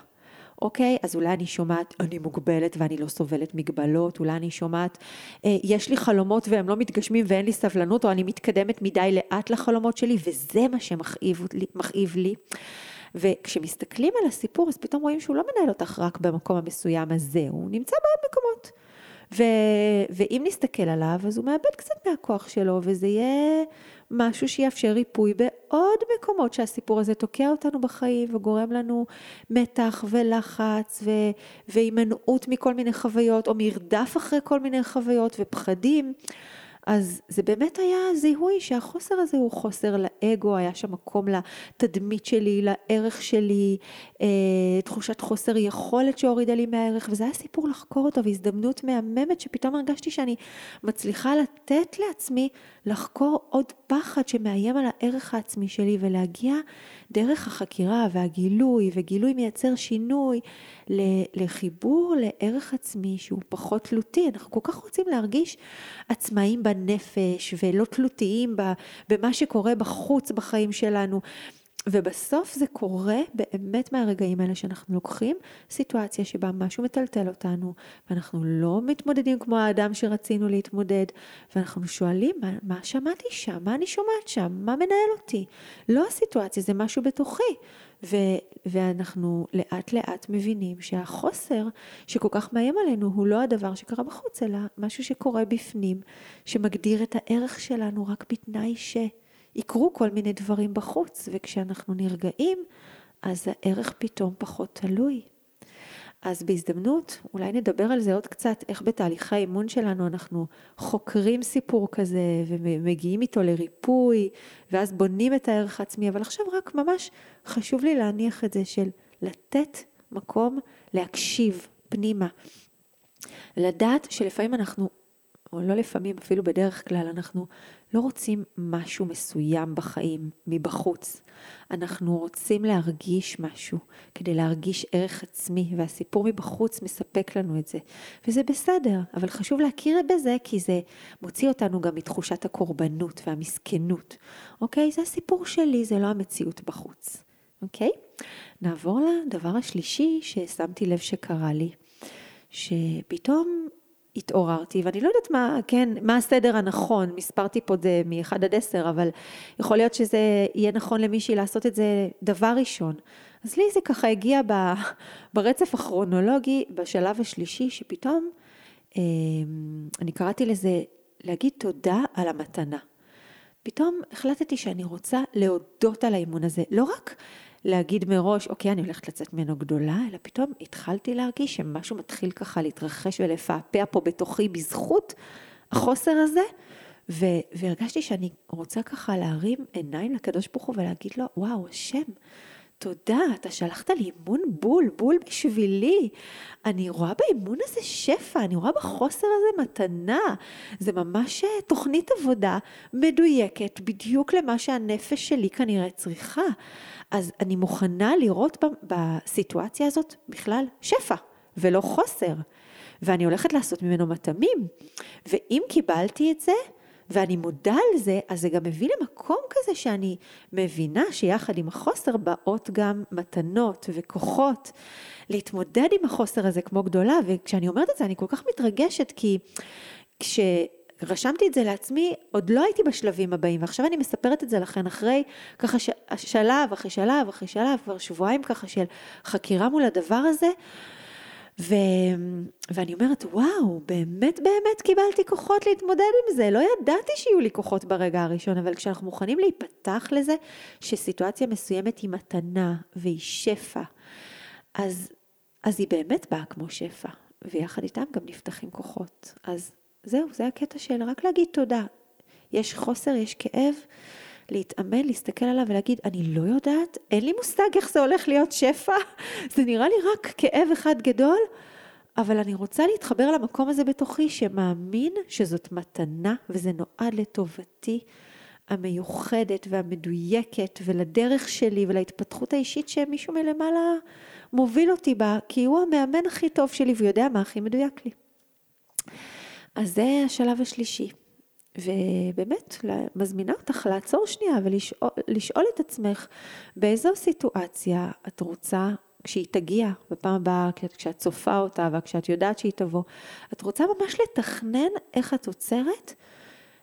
אוקיי? אז אולי אני שומעת, אני מוגבלת ואני לא סובלת מגבלות, אולי אני שומעת, אה, יש לי חלומות והם לא מתגשמים ואין לי סבלנות, או אני מתקדמת מדי לאט לחלומות שלי, וזה מה שמכאיב לי. לי. וכשמסתכלים על הסיפור, אז פתאום רואים שהוא לא מנהל אותך רק במקום המסוים הזה, הוא נמצא בעוד מקומות. ו... ואם נסתכל עליו, אז הוא מאבד קצת מהכוח שלו, וזה יהיה משהו שיאפשר ריפוי בעוד מקומות שהסיפור הזה תוקע אותנו בחיים וגורם לנו מתח ולחץ ו... והימנעות מכל מיני חוויות, או מרדף אחרי כל מיני חוויות ופחדים. אז זה באמת היה זיהוי שהחוסר הזה הוא חוסר לאגו, היה שם מקום לתדמית שלי, לערך שלי, אה, תחושת חוסר יכולת שהורידה לי מהערך, וזה היה סיפור לחקור אותו והזדמנות מהממת שפתאום הרגשתי שאני מצליחה לתת לעצמי לחקור עוד פחד שמאיים על הערך העצמי שלי ולהגיע דרך החקירה והגילוי, וגילוי מייצר שינוי לחיבור לערך עצמי שהוא פחות תלותי. אנחנו כל כך רוצים להרגיש עצמאים בנפש ולא תלותיים במה שקורה בחוץ בחיים שלנו. ובסוף זה קורה באמת מהרגעים האלה שאנחנו לוקחים סיטואציה שבה משהו מטלטל אותנו, ואנחנו לא מתמודדים כמו האדם שרצינו להתמודד, ואנחנו שואלים, מה, מה שמעתי שם? מה אני שומעת שם? מה מנהל אותי? לא הסיטואציה, זה משהו בתוכי. ו, ואנחנו לאט לאט מבינים שהחוסר שכל כך מאיים עלינו הוא לא הדבר שקרה בחוץ, אלא משהו שקורה בפנים, שמגדיר את הערך שלנו רק בתנאי ש... יקרו כל מיני דברים בחוץ, וכשאנחנו נרגעים, אז הערך פתאום פחות תלוי. אז בהזדמנות, אולי נדבר על זה עוד קצת, איך בתהליכי האימון שלנו אנחנו חוקרים סיפור כזה ומגיעים איתו לריפוי, ואז בונים את הערך העצמי, אבל עכשיו רק ממש חשוב לי להניח את זה של לתת מקום להקשיב פנימה. לדעת שלפעמים אנחנו, או לא לפעמים, אפילו בדרך כלל, אנחנו לא רוצים משהו מסוים בחיים מבחוץ. אנחנו רוצים להרגיש משהו כדי להרגיש ערך עצמי, והסיפור מבחוץ מספק לנו את זה. וזה בסדר, אבל חשוב להכיר בזה כי זה מוציא אותנו גם מתחושת הקורבנות והמסכנות. אוקיי? זה הסיפור שלי, זה לא המציאות בחוץ. אוקיי? נעבור לדבר השלישי ששמתי לב שקרה לי. שפתאום התעוררתי, ואני לא יודעת מה, כן, מה הסדר הנכון, מספרתי פה זה מ-1 עד 10, אבל יכול להיות שזה יהיה נכון למישהי לעשות את זה דבר ראשון. אז לי זה ככה הגיע ב, (laughs) ברצף הכרונולוגי, בשלב השלישי, שפתאום אה, אני קראתי לזה להגיד תודה על המתנה. פתאום החלטתי שאני רוצה להודות על האימון הזה, לא רק להגיד מראש, אוקיי, אני הולכת לצאת ממנו גדולה, אלא פתאום התחלתי להרגיש שמשהו מתחיל ככה להתרחש ולפעפע פה בתוכי בזכות החוסר הזה, ו- והרגשתי שאני רוצה ככה להרים עיניים לקדוש ברוך הוא ולהגיד לו, וואו, השם, תודה, אתה שלחת לי אימון בול, בול בשבילי. אני רואה באימון הזה שפע, אני רואה בחוסר הזה מתנה. זה ממש אה, תוכנית עבודה מדויקת בדיוק למה שהנפש שלי כנראה צריכה. אז אני מוכנה לראות בסיטואציה הזאת בכלל שפע ולא חוסר. ואני הולכת לעשות ממנו מטעמים. ואם קיבלתי את זה, ואני מודה על זה, אז זה גם מביא למקום כזה שאני מבינה שיחד עם החוסר באות גם מתנות וכוחות להתמודד עם החוסר הזה כמו גדולה, וכשאני אומרת את זה אני כל כך מתרגשת כי כש... רשמתי את זה לעצמי, עוד לא הייתי בשלבים הבאים, ועכשיו אני מספרת את זה לכן אחרי ככה ש... שלב אחרי שלב אחרי שלב, כבר שבועיים ככה של חקירה מול הדבר הזה, ו... ואני אומרת, וואו, באמת באמת קיבלתי כוחות להתמודד עם זה. לא ידעתי שיהיו לי כוחות ברגע הראשון, אבל כשאנחנו מוכנים להיפתח לזה שסיטואציה מסוימת היא מתנה והיא שפע, אז, אז היא באמת באה כמו שפע, ויחד איתם גם נפתחים כוחות. אז זהו, זה הקטע של רק להגיד תודה. יש חוסר, יש כאב, להתאמן, להסתכל עליו ולהגיד, אני לא יודעת, אין לי מושג איך זה הולך להיות שפע, (laughs) זה נראה לי רק כאב אחד גדול, אבל אני רוצה להתחבר למקום הזה בתוכי שמאמין שזאת מתנה וזה נועד לטובתי המיוחדת והמדויקת ולדרך שלי ולהתפתחות האישית שמישהו מלמעלה מוביל אותי בה, כי הוא המאמן הכי טוב שלי ויודע מה הכי מדויק לי. אז זה השלב השלישי. ובאמת, מזמינה אותך לעצור שנייה ולשאול את עצמך באיזו סיטואציה את רוצה, כשהיא תגיע בפעם הבאה, כשאת צופה אותה וכשאת יודעת שהיא תבוא, את רוצה ממש לתכנן איך את עוצרת,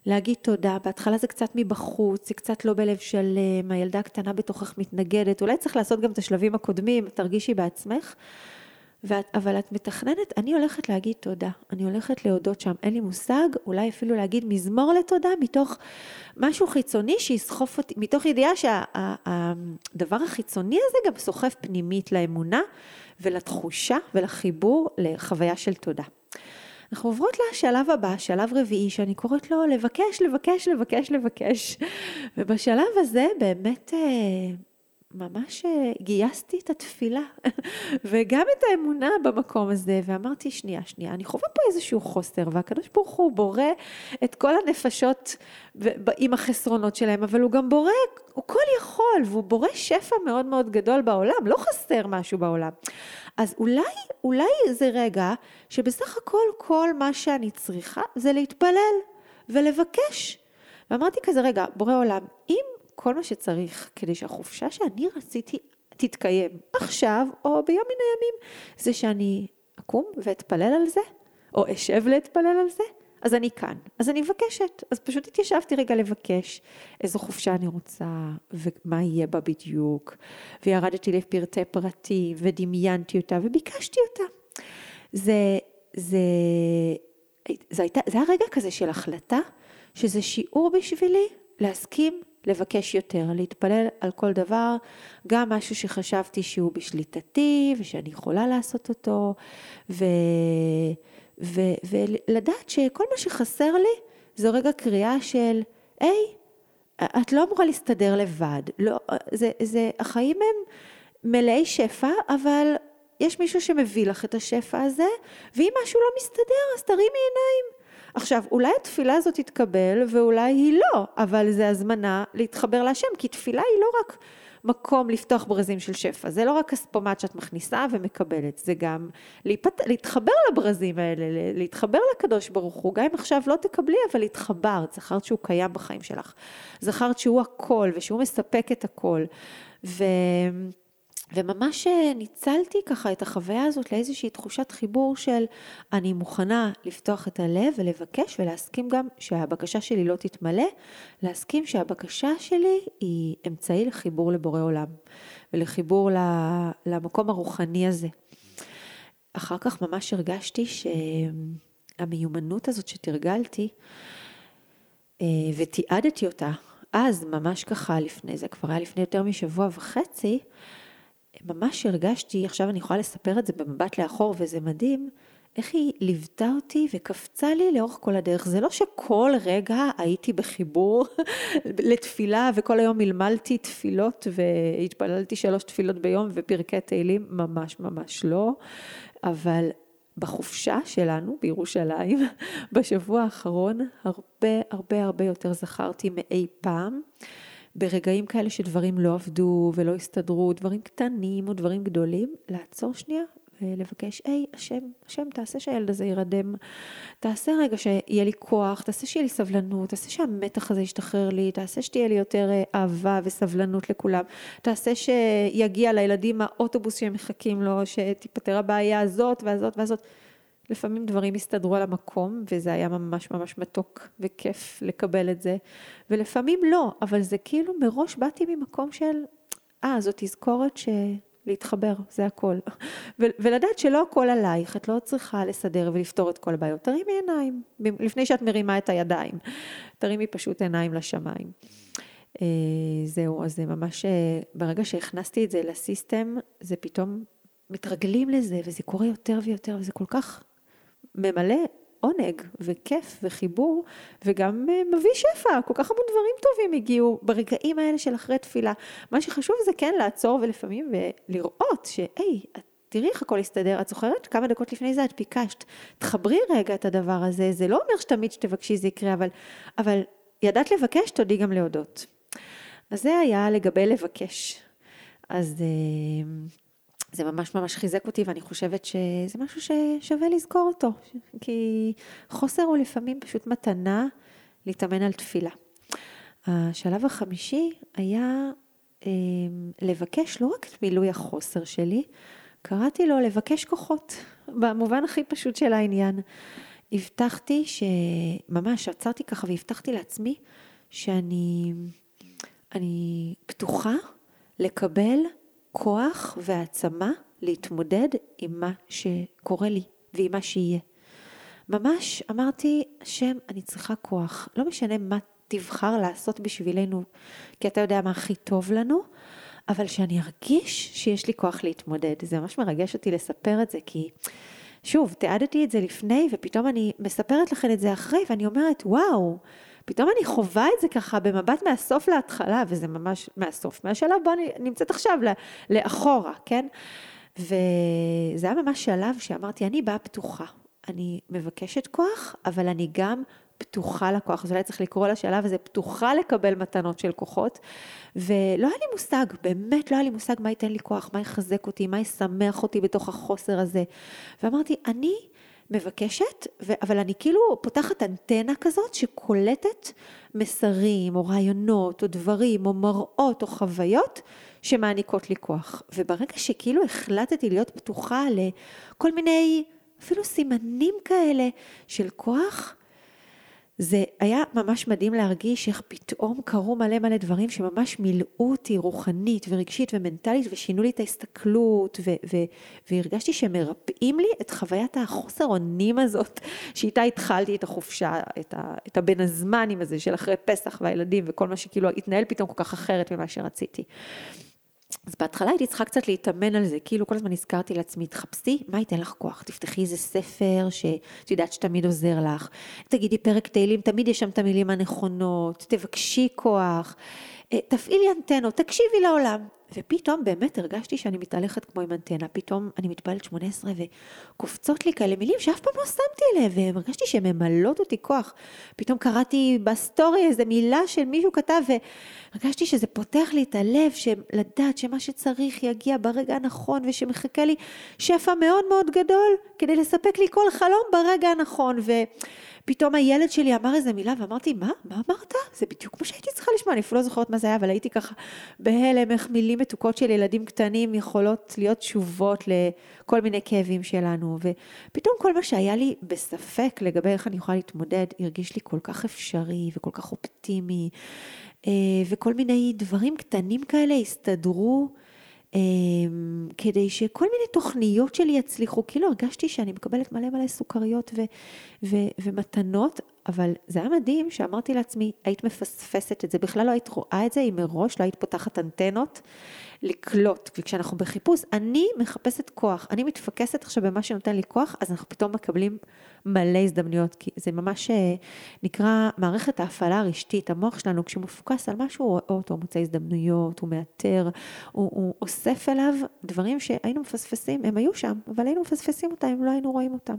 להגיד תודה. בהתחלה זה קצת מבחוץ, זה קצת לא בלב שלם, הילדה הקטנה בתוכך מתנגדת, אולי צריך לעשות גם את השלבים הקודמים, תרגישי בעצמך. ואת, אבל את מתכננת, אני הולכת להגיד תודה, אני הולכת להודות שם, אין לי מושג, אולי אפילו להגיד מזמור לתודה מתוך משהו חיצוני שיסחוף אותי, מתוך ידיעה שהדבר שה, החיצוני הזה גם סוחף פנימית לאמונה ולתחושה ולחיבור לחוויה של תודה. אנחנו עוברות לשלב הבא, שלב רביעי, שאני קוראת לו לבקש, לבקש, לבקש, לבקש. ובשלב הזה באמת אה, ממש אה, גייסתי את התפילה (laughs) וגם את האמונה במקום הזה, ואמרתי, שנייה, שנייה, אני חווה פה איזשהו חוסר, והקדוש ברוך הוא בורא את כל הנפשות עם החסרונות שלהם, אבל הוא גם בורא, הוא כל יכול, והוא בורא שפע מאוד מאוד גדול בעולם, לא חסר משהו בעולם. אז אולי, אולי זה רגע שבסך הכל כל מה שאני צריכה זה להתפלל ולבקש. ואמרתי כזה, רגע, בורא עולם, אם כל מה שצריך כדי שהחופשה שאני רציתי תתקיים עכשיו או ביום מן הימים, זה שאני אקום ואתפלל על זה, או אשב להתפלל על זה, אז אני כאן. אז אני מבקשת. אז פשוט התיישבתי רגע לבקש איזו חופשה אני רוצה, ומה יהיה בה בדיוק, וירדתי לפרטי פרטים, ודמיינתי אותה, וביקשתי אותה. זה, זה, זה, הייתה, זה היה רגע כזה של החלטה, שזה שיעור בשבילי להסכים לבקש יותר, להתפלל על כל דבר, גם משהו שחשבתי שהוא בשליטתי ושאני יכולה לעשות אותו, ו, ו, ולדעת שכל מה שחסר לי זו רגע קריאה של, היי, את לא אמורה להסתדר לבד, לא, זה, זה, החיים הם מלאי שפע, אבל יש מישהו שמביא לך את השפע הזה, ואם משהו לא מסתדר אז תרימי עיניים. עכשיו, אולי התפילה הזאת תתקבל ואולי היא לא, אבל זה הזמנה להתחבר להשם, כי תפילה היא לא רק מקום לפתוח ברזים של שפע, זה לא רק כספומט שאת מכניסה ומקבלת, זה גם להיפת... להתחבר לברזים האלה, להתחבר לקדוש ברוך הוא, גם אם עכשיו לא תקבלי, אבל להתחברת, זכרת שהוא קיים בחיים שלך, זכרת שהוא הכל ושהוא מספק את הכל. ו... וממש אה, ניצלתי ככה את החוויה הזאת לאיזושהי תחושת חיבור של אני מוכנה לפתוח את הלב ולבקש ולהסכים גם שהבקשה שלי לא תתמלא, להסכים שהבקשה שלי היא אמצעי לחיבור לבורא עולם ולחיבור למקום הרוחני הזה. אחר כך ממש הרגשתי שהמיומנות הזאת שתרגלתי אה, ותיעדתי אותה אז, ממש ככה לפני זה, כבר היה לפני יותר משבוע וחצי, ממש הרגשתי, עכשיו אני יכולה לספר את זה במבט לאחור וזה מדהים, איך היא ליוותה אותי וקפצה לי לאורך כל הדרך. זה לא שכל רגע הייתי בחיבור (laughs) לתפילה וכל היום מלמלתי תפילות והתפללתי שלוש תפילות ביום ופרקי תהילים, ממש ממש לא, אבל בחופשה שלנו בירושלים, (laughs) בשבוע האחרון, הרבה הרבה הרבה יותר זכרתי מאי פעם. ברגעים כאלה שדברים לא עבדו ולא הסתדרו, דברים קטנים או דברים גדולים, לעצור שנייה ולבקש, היי, השם, השם, תעשה שהילד הזה יירדם, תעשה רגע שיהיה לי כוח, תעשה שיהיה לי סבלנות, תעשה שהמתח הזה ישתחרר לי, תעשה שתהיה לי יותר אה, אהבה וסבלנות לכולם, תעשה שיגיע לילדים האוטובוס שהם מחכים לו, שתיפתר הבעיה הזאת והזאת והזאת. לפעמים דברים הסתדרו על המקום, וזה היה ממש ממש מתוק וכיף לקבל את זה, ולפעמים לא, אבל זה כאילו מראש באתי ממקום של, אה, זאת תזכורת ש... להתחבר, זה הכל. (laughs) ולדעת שלא הכל עלייך, את לא צריכה לסדר ולפתור את כל הבעיות. תרימי עיניים, לפני שאת מרימה את הידיים. תרימי פשוט עיניים לשמיים. אה, זהו, אז זה ממש, אה, ברגע שהכנסתי את זה לסיסטם, זה פתאום מתרגלים לזה, וזה קורה יותר ויותר, וזה כל כך ממלא עונג וכיף וחיבור, וגם אה, מביא שפע, כל כך המון דברים טובים הגיעו ברגעים האלה של אחרי תפילה. מה שחשוב זה כן לעצור ולפעמים ולראות שהי, תראי איך הכל יסתדר, את זוכרת? כמה דקות לפני זה את ביקשת, תחברי רגע את הדבר הזה, זה לא אומר שתמיד שתבקשי זה יקרה, אבל, אבל ידעת לבקש, תודי גם להודות. אז זה היה לגבי לבקש. אז... זה ממש ממש חיזק אותי ואני חושבת שזה משהו ששווה לזכור אותו, כי חוסר הוא לפעמים פשוט מתנה להתאמן על תפילה. השלב החמישי היה אה, לבקש לא רק את מילוי החוסר שלי, קראתי לו לבקש כוחות, במובן הכי פשוט של העניין. הבטחתי שממש עצרתי ככה והבטחתי לעצמי שאני אני פתוחה לקבל כוח והעצמה להתמודד עם מה שקורה לי ועם מה שיהיה. ממש אמרתי, השם, אני צריכה כוח. לא משנה מה תבחר לעשות בשבילנו, כי אתה יודע מה הכי טוב לנו, אבל שאני ארגיש שיש לי כוח להתמודד. זה ממש מרגש אותי לספר את זה, כי שוב, תיעדתי את זה לפני, ופתאום אני מספרת לכם את זה אחרי, ואני אומרת, וואו, פתאום אני חווה את זה ככה במבט מהסוף להתחלה, וזה ממש מהסוף, מהשלב בו אני נמצאת עכשיו לאחורה, כן? וזה היה ממש שלב שאמרתי, אני באה פתוחה. אני מבקשת כוח, אבל אני גם פתוחה לכוח, אז אולי צריך לקרוא לשלב הזה פתוחה לקבל מתנות של כוחות, ולא היה לי מושג, באמת לא היה לי מושג מה ייתן לי כוח, מה יחזק אותי, מה ישמח אותי בתוך החוסר הזה. ואמרתי, אני מבקשת, ו- אבל אני כאילו פותחת אנטנה כזאת שקולטת מסרים או רעיונות או דברים או מראות או חוויות שמעניקות לי כוח. וברגע שכאילו החלטתי להיות פתוחה לכל מיני אפילו סימנים כאלה של כוח, זה היה ממש מדהים להרגיש איך פתאום קרו מלא מלא דברים שממש מילאו אותי רוחנית ורגשית ומנטלית ושינו לי את ההסתכלות ו- ו- והרגשתי שמרפאים לי את חוויית החוסר אונים הזאת (laughs) שאיתה התחלתי את החופשה, את, ה- את הבין הזמנים הזה של אחרי פסח והילדים וכל מה שכאילו התנהל פתאום כל כך אחרת ממה שרציתי. אז בהתחלה הייתי צריכה קצת להתאמן על זה, כאילו כל הזמן הזכרתי לעצמי, תחפשי, מה ייתן לך כוח? תפתחי איזה ספר שאת יודעת שתמיד עוזר לך, תגידי פרק תהילים, תמיד יש שם את המילים הנכונות, תבקשי כוח, תפעילי אנטנות, תקשיבי לעולם. ופתאום באמת הרגשתי שאני מתהלכת כמו עם אנטנה, פתאום אני מתפללת 18 וקופצות לי כאלה מילים שאף פעם לא שמתי אליהם, והרגשתי שהן ממלאות אותי כוח. פתאום קראתי בסטורי איזה מילה של מישהו כתב, והרגשתי שזה פותח לי את הלב, לדעת שמה שצריך יגיע ברגע הנכון, ושמחכה לי שפע מאוד מאוד גדול כדי לספק לי כל חלום ברגע הנכון. ו... פתאום הילד שלי אמר איזה מילה ואמרתי, מה? מה אמרת? זה בדיוק מה שהייתי צריכה לשמוע, אני אפילו לא זוכרת מה זה היה, אבל הייתי ככה בהלם איך מילים מתוקות של ילדים קטנים יכולות להיות תשובות לכל מיני כאבים שלנו. ופתאום כל מה שהיה לי בספק לגבי איך אני יכולה להתמודד, הרגיש לי כל כך אפשרי וכל כך אופטימי, אה, וכל מיני דברים קטנים כאלה הסתדרו. אמ, כדי שכל מיני תוכניות שלי יצליחו, כאילו הרגשתי שאני מקבלת מלא מלא סוכריות ו, ו, ומתנות, אבל זה היה מדהים שאמרתי לעצמי, היית מפספסת את זה, בכלל לא היית רואה את זה אם מראש לא היית פותחת אנטנות לקלוט, וכשאנחנו בחיפוש, אני מחפשת כוח, אני מתפקסת עכשיו במה שנותן לי כוח, אז אנחנו פתאום מקבלים מלא הזדמנויות, כי זה ממש אה, נקרא מערכת ההפעלה הרשתית, המוח שלנו כשהוא מפוקס על משהו, הוא רואה אותו, הוא מוצא הזדמנויות, הוא מאתר, הוא, הוא אוסף אליו דברים שהיינו מפספסים, הם היו שם, אבל היינו מפספסים אותם אם לא היינו רואים אותם.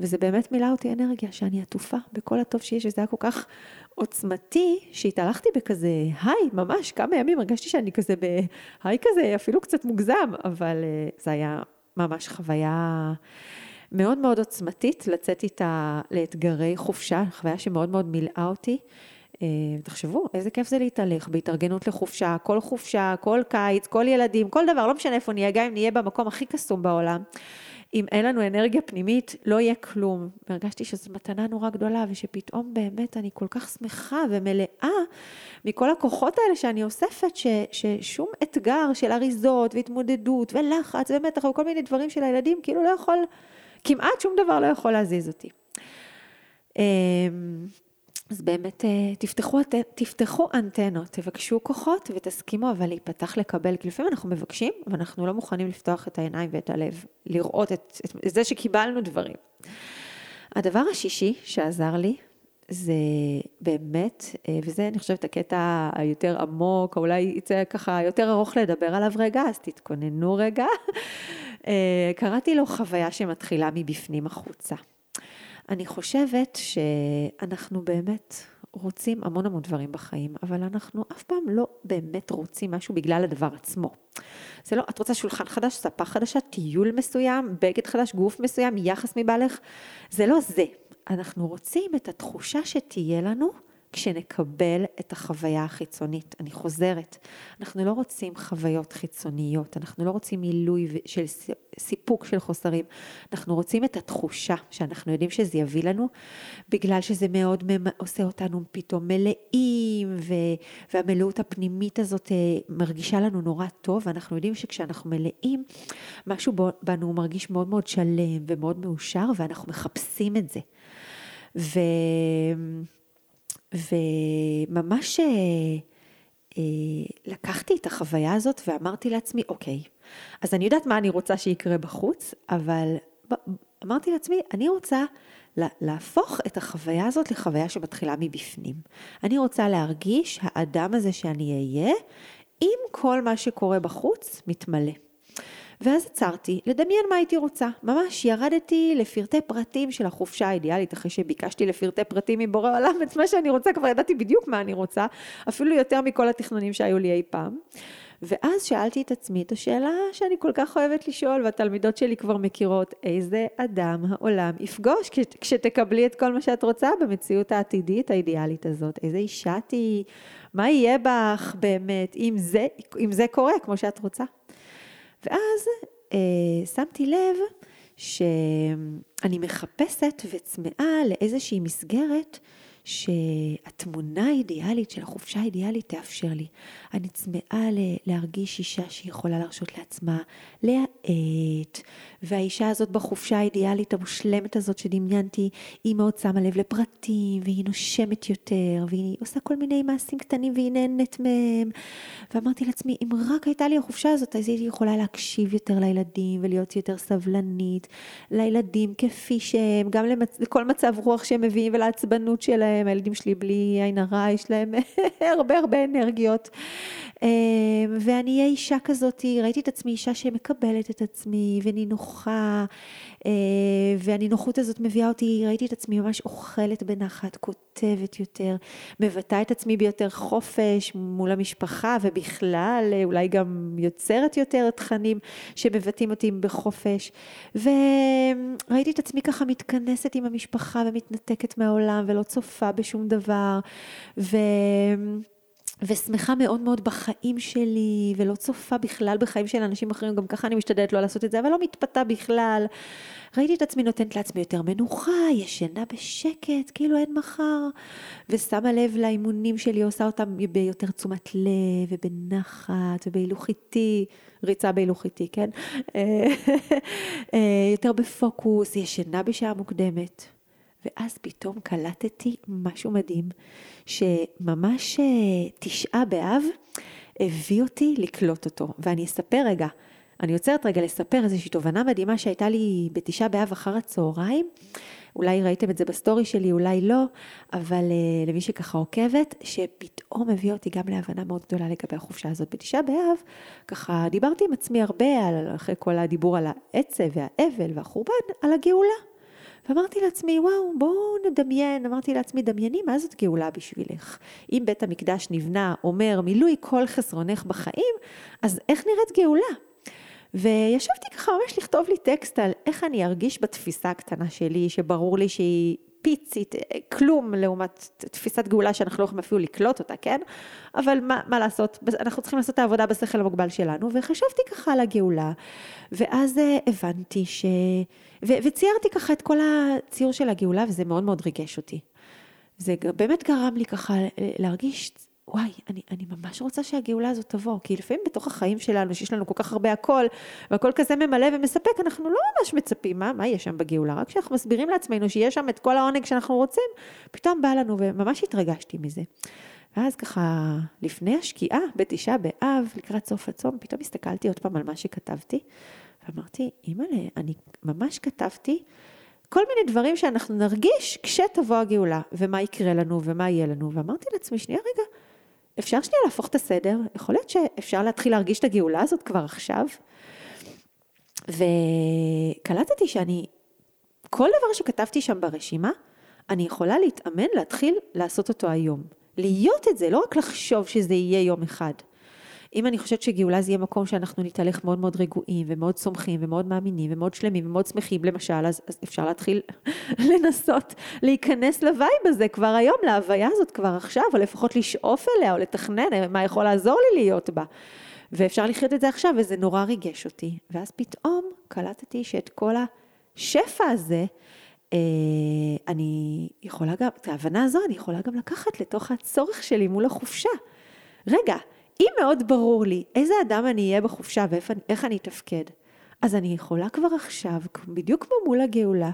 וזה באמת מילא אותי אנרגיה, שאני עטופה בכל הטוב שיש, וזה היה כל כך עוצמתי, שהתהלכתי בכזה היי, ממש כמה ימים הרגשתי שאני כזה בהיי כזה, אפילו קצת מוגזם, אבל אה, זה היה ממש חוויה מאוד מאוד עוצמתית, לצאת איתה לאתגרי חופשה, חוויה שמאוד מאוד מילאה אותי. אה, תחשבו, איזה כיף זה להתהלך בהתארגנות לחופשה, כל חופשה, כל קיץ, כל ילדים, כל דבר, לא משנה איפה נהיה, גם אם נהיה במקום הכי קסום בעולם. אם אין לנו אנרגיה פנימית, לא יהיה כלום. והרגשתי שזו מתנה נורא גדולה, ושפתאום באמת אני כל כך שמחה ומלאה מכל הכוחות האלה שאני אוספת, ש, ששום אתגר של אריזות והתמודדות ולחץ ומתח וכל מיני דברים של הילדים, כאילו לא יכול, כמעט שום דבר לא יכול להזיז אותי. אז באמת אה, תפתחו, תפתחו אנטנות, תבקשו כוחות ותסכימו אבל להיפתח לקבל, כי לפעמים אנחנו מבקשים ואנחנו לא מוכנים לפתוח את העיניים ואת הלב, לראות את, את זה שקיבלנו דברים. הדבר השישי שעזר לי זה באמת, אה, וזה אני חושבת הקטע היותר עמוק, או אולי יצא ככה יותר ארוך לדבר עליו רגע, אז תתכוננו רגע. (laughs) אה, קראתי לו חוויה שמתחילה מבפנים החוצה. אני חושבת שאנחנו באמת רוצים המון המון דברים בחיים, אבל אנחנו אף פעם לא באמת רוצים משהו בגלל הדבר עצמו. זה לא, את רוצה שולחן חדש, ספה חדשה, טיול מסוים, בגד חדש, גוף מסוים, יחס מבעלך, זה לא זה. אנחנו רוצים את התחושה שתהיה לנו כשנקבל את החוויה החיצונית. אני חוזרת, אנחנו לא רוצים חוויות חיצוניות, אנחנו לא רוצים מילוי של סיפוק של חוסרים, אנחנו רוצים את התחושה שאנחנו יודעים שזה יביא לנו, בגלל שזה מאוד עושה אותנו פתאום מלאים, ו, והמלאות הפנימית הזאת אה, מרגישה לנו נורא טוב, ואנחנו יודעים שכשאנחנו מלאים, משהו בנו מרגיש מאוד מאוד שלם ומאוד מאושר, ואנחנו מחפשים את זה. ו... וממש אה, אה, לקחתי את החוויה הזאת ואמרתי לעצמי, אוקיי, אז אני יודעת מה אני רוצה שיקרה בחוץ, אבל אמרתי לעצמי, אני רוצה להפוך את החוויה הזאת לחוויה שמתחילה מבפנים. אני רוצה להרגיש האדם הזה שאני אהיה, אם כל מה שקורה בחוץ מתמלא. ואז עצרתי לדמיין מה הייתי רוצה. ממש ירדתי לפרטי פרטים של החופשה האידיאלית, אחרי שביקשתי לפרטי פרטים מבורא עולם את מה שאני רוצה, כבר ידעתי בדיוק מה אני רוצה, אפילו יותר מכל התכנונים שהיו לי אי פעם. ואז שאלתי את עצמי את השאלה שאני כל כך אוהבת לשאול, והתלמידות שלי כבר מכירות, איזה אדם העולם יפגוש כשתקבלי את כל מה שאת רוצה במציאות העתידית האידיאלית הזאת? איזה אישה תהיי? מה יהיה בך באמת אם זה, אם זה קורה כמו שאת רוצה? ואז אה, שמתי לב שאני מחפשת וצמאה לאיזושהי מסגרת שהתמונה האידיאלית של החופשה האידיאלית תאפשר לי. אני צמאה להרגיש אישה שיכולה להרשות לעצמה להאט, והאישה הזאת בחופשה האידיאלית המושלמת הזאת שדמיינתי, היא מאוד שמה לב לפרטים, והיא נושמת יותר, והיא עושה כל מיני מעשים קטנים והיא נהנית מהם. ואמרתי לעצמי, אם רק הייתה לי החופשה הזאת, אז הייתי יכולה להקשיב יותר לילדים ולהיות יותר סבלנית לילדים כפי שהם, גם למצ... לכל מצב רוח שהם מביאים ולעצבנות שלהם. הילדים שלי בלי עין הרע, יש להם (laughs) הרבה הרבה אנרגיות. אמ, ואני אהיה אישה כזאת, ראיתי את עצמי אישה שמקבלת את עצמי ונינוחה, אה, והנינוחות הזאת מביאה אותי, ראיתי את עצמי ממש אוכלת בנחת, כותבת יותר, מבטאה את עצמי ביותר חופש מול המשפחה ובכלל, אה, אולי גם יוצרת יותר תכנים שמבטאים אותי בחופש. וראיתי את עצמי ככה מתכנסת עם המשפחה ומתנתקת מהעולם ולא צופה בשום דבר. ו... ושמחה מאוד מאוד בחיים שלי, ולא צופה בכלל בחיים של אנשים אחרים, גם ככה אני משתדלת לא לעשות את זה, אבל לא מתפתה בכלל. ראיתי את עצמי נותנת לעצמי יותר מנוחה, ישנה בשקט, כאילו אין מחר, ושמה לב לאימונים שלי, עושה אותם ביותר תשומת לב, ובנחת, ובהילוך איטי, ריצה בהילוך איטי, כן? (laughs) אה, יותר בפוקוס, ישנה בשעה מוקדמת. ואז פתאום קלטתי משהו מדהים, שממש אה, תשעה באב הביא אותי לקלוט אותו. ואני אספר רגע, אני עוצרת רגע לספר איזושהי תובנה מדהימה שהייתה לי בתשעה באב אחר הצהריים. אולי ראיתם את זה בסטורי שלי, אולי לא, אבל uh, למי שככה עוקבת, שפתאום הביא אותי גם להבנה מאוד גדולה לגבי החופשה הזאת. בתשעה באב, ככה דיברתי עם עצמי הרבה, על, אחרי כל הדיבור על העצב והאבל והחורבן, על הגאולה. ואמרתי לעצמי, וואו, בואו נדמיין, אמרתי לעצמי, דמייני מה זאת גאולה בשבילך. אם בית המקדש נבנה, אומר, מילוי כל חסרונך בחיים, אז איך נראית גאולה? וישבתי ככה ממש לכתוב לי טקסט על איך אני ארגיש בתפיסה הקטנה שלי, שברור לי שהיא פיצית, כלום לעומת תפיסת גאולה שאנחנו לא יכולים אפילו לקלוט אותה, כן? אבל מה, מה לעשות, אנחנו צריכים לעשות את העבודה בשכל המוגבל שלנו, וחשבתי ככה על הגאולה, ואז אה, הבנתי ש... ו... וציירתי ככה את כל הציור של הגאולה, וזה מאוד מאוד ריגש אותי. זה באמת גרם לי ככה להרגיש וואי, אני, אני ממש רוצה שהגאולה הזאת תבוא, כי לפעמים בתוך החיים שלנו, שיש לנו כל כך הרבה הכל, והכל כזה ממלא ומספק, אנחנו לא ממש מצפים, מה, מה יש שם בגאולה? רק כשאנחנו מסבירים לעצמנו שיש שם את כל העונג שאנחנו רוצים, פתאום בא לנו, וממש התרגשתי מזה. ואז ככה, לפני השקיעה, בתשעה באב, לקראת סוף הצום, פתאום הסתכלתי עוד פעם על מה שכתבתי, ואמרתי, אימא'לה, אני ממש כתבתי כל מיני דברים שאנחנו נרגיש כשתבוא הגאולה, ומה יקרה לנו, ומה יהיה לנו, ואמרתי לעצמי, שנייה רגע, אפשר שנייה להפוך את הסדר? יכול להיות שאפשר להתחיל להרגיש את הגאולה הזאת כבר עכשיו? וקלטתי שאני, כל דבר שכתבתי שם ברשימה, אני יכולה להתאמן להתחיל לעשות אותו היום. להיות את זה, לא רק לחשוב שזה יהיה יום אחד. אם אני חושבת שגאולה זה יהיה מקום שאנחנו נתהלך מאוד מאוד רגועים ומאוד סומכים ומאוד מאמינים ומאוד שלמים ומאוד שמחים למשל, אז, אז אפשר להתחיל (laughs) לנסות להיכנס לווייב הזה כבר היום, להוויה הזאת כבר עכשיו, או לפחות לשאוף אליה או לתכנן מה יכול לעזור לי להיות בה. ואפשר לחיות את זה עכשיו, וזה נורא ריגש אותי. ואז פתאום קלטתי שאת כל השפע הזה, אה, אני יכולה גם, את ההבנה הזו אני יכולה גם לקחת לתוך הצורך שלי מול החופשה. רגע, אם מאוד ברור לי איזה אדם אני אהיה בחופשה ואיך אני אתפקד, אז אני יכולה כבר עכשיו, בדיוק כמו מול הגאולה,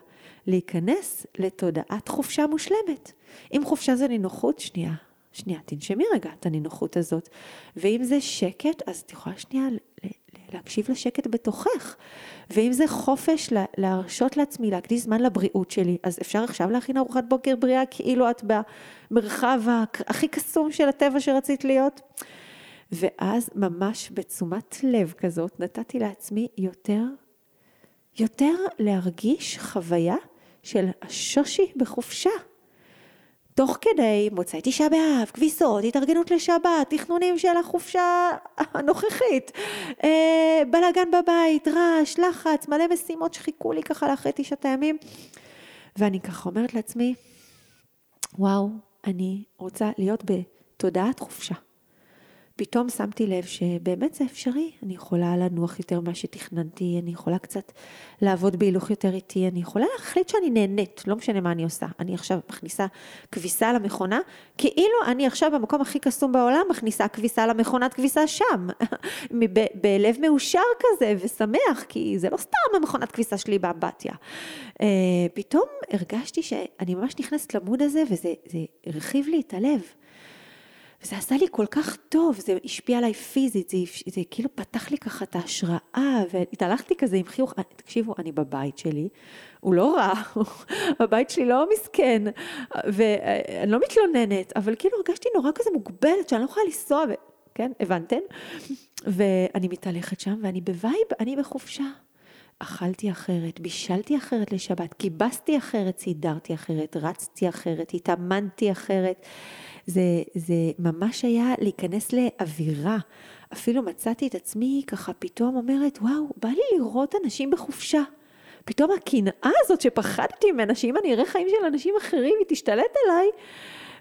להיכנס לתודעת חופשה מושלמת. אם חופשה זה נינוחות, שנייה, שנייה, תנשמי רגע את הנינוחות הזאת. ואם זה שקט, אז את יכולה שנייה להקשיב לשקט בתוכך. ואם זה חופש להרשות לעצמי להקדיש זמן לבריאות שלי, אז אפשר עכשיו להכין ארוחת בוקר בריאה כאילו את במרחב הכי קסום של הטבע שרצית להיות. ואז ממש בתשומת לב כזאת נתתי לעצמי יותר, יותר להרגיש חוויה של השושי בחופשה. תוך כדי מוצאי תשעה באב, כביסות, התארגנות לשבת, תכנונים של החופשה הנוכחית, אה, בלאגן בבית, רעש, לחץ, מלא משימות שחיכו לי ככה לאחרי תשעת הימים. ואני ככה אומרת לעצמי, וואו, אני רוצה להיות בתודעת חופשה. פתאום שמתי לב שבאמת זה אפשרי, אני יכולה לנוח יותר ממה שתכננתי, אני יכולה קצת לעבוד בהילוך יותר איטי, אני יכולה להחליט שאני נהנית, לא משנה מה אני עושה. אני עכשיו מכניסה כביסה למכונה, כאילו אני עכשיו במקום הכי קסום בעולם מכניסה כביסה למכונת כביסה שם, (laughs) ב- בלב מאושר כזה ושמח, כי זה לא סתם המכונת כביסה שלי באמבטיה. Uh, פתאום הרגשתי שאני ממש נכנסת למוד הזה וזה הרחיב לי את הלב. וזה עשה לי כל כך טוב, זה השפיע עליי פיזית, זה, זה כאילו פתח לי ככה את ההשראה, והתהלכתי כזה עם חיוך, אה, תקשיבו, אני בבית שלי, הוא לא רע, (laughs) הבית שלי לא מסכן, ואני לא מתלוננת, אבל כאילו הרגשתי נורא כזה מוגבלת, שאני לא יכולה לנסוע, ו... כן, הבנתם? ואני מתהלכת שם, ואני ב vibe, אני בחופשה. אכלתי אחרת, בישלתי אחרת לשבת, כיבסתי אחרת, סידרתי אחרת, רצתי אחרת, התאמנתי אחרת. זה, זה ממש היה להיכנס לאווירה. אפילו מצאתי את עצמי ככה פתאום אומרת, וואו, בא לי לראות אנשים בחופשה. פתאום הקנאה הזאת שפחדתי ממנה, שאם אני אראה חיים של אנשים אחרים, היא תשתלט עליי,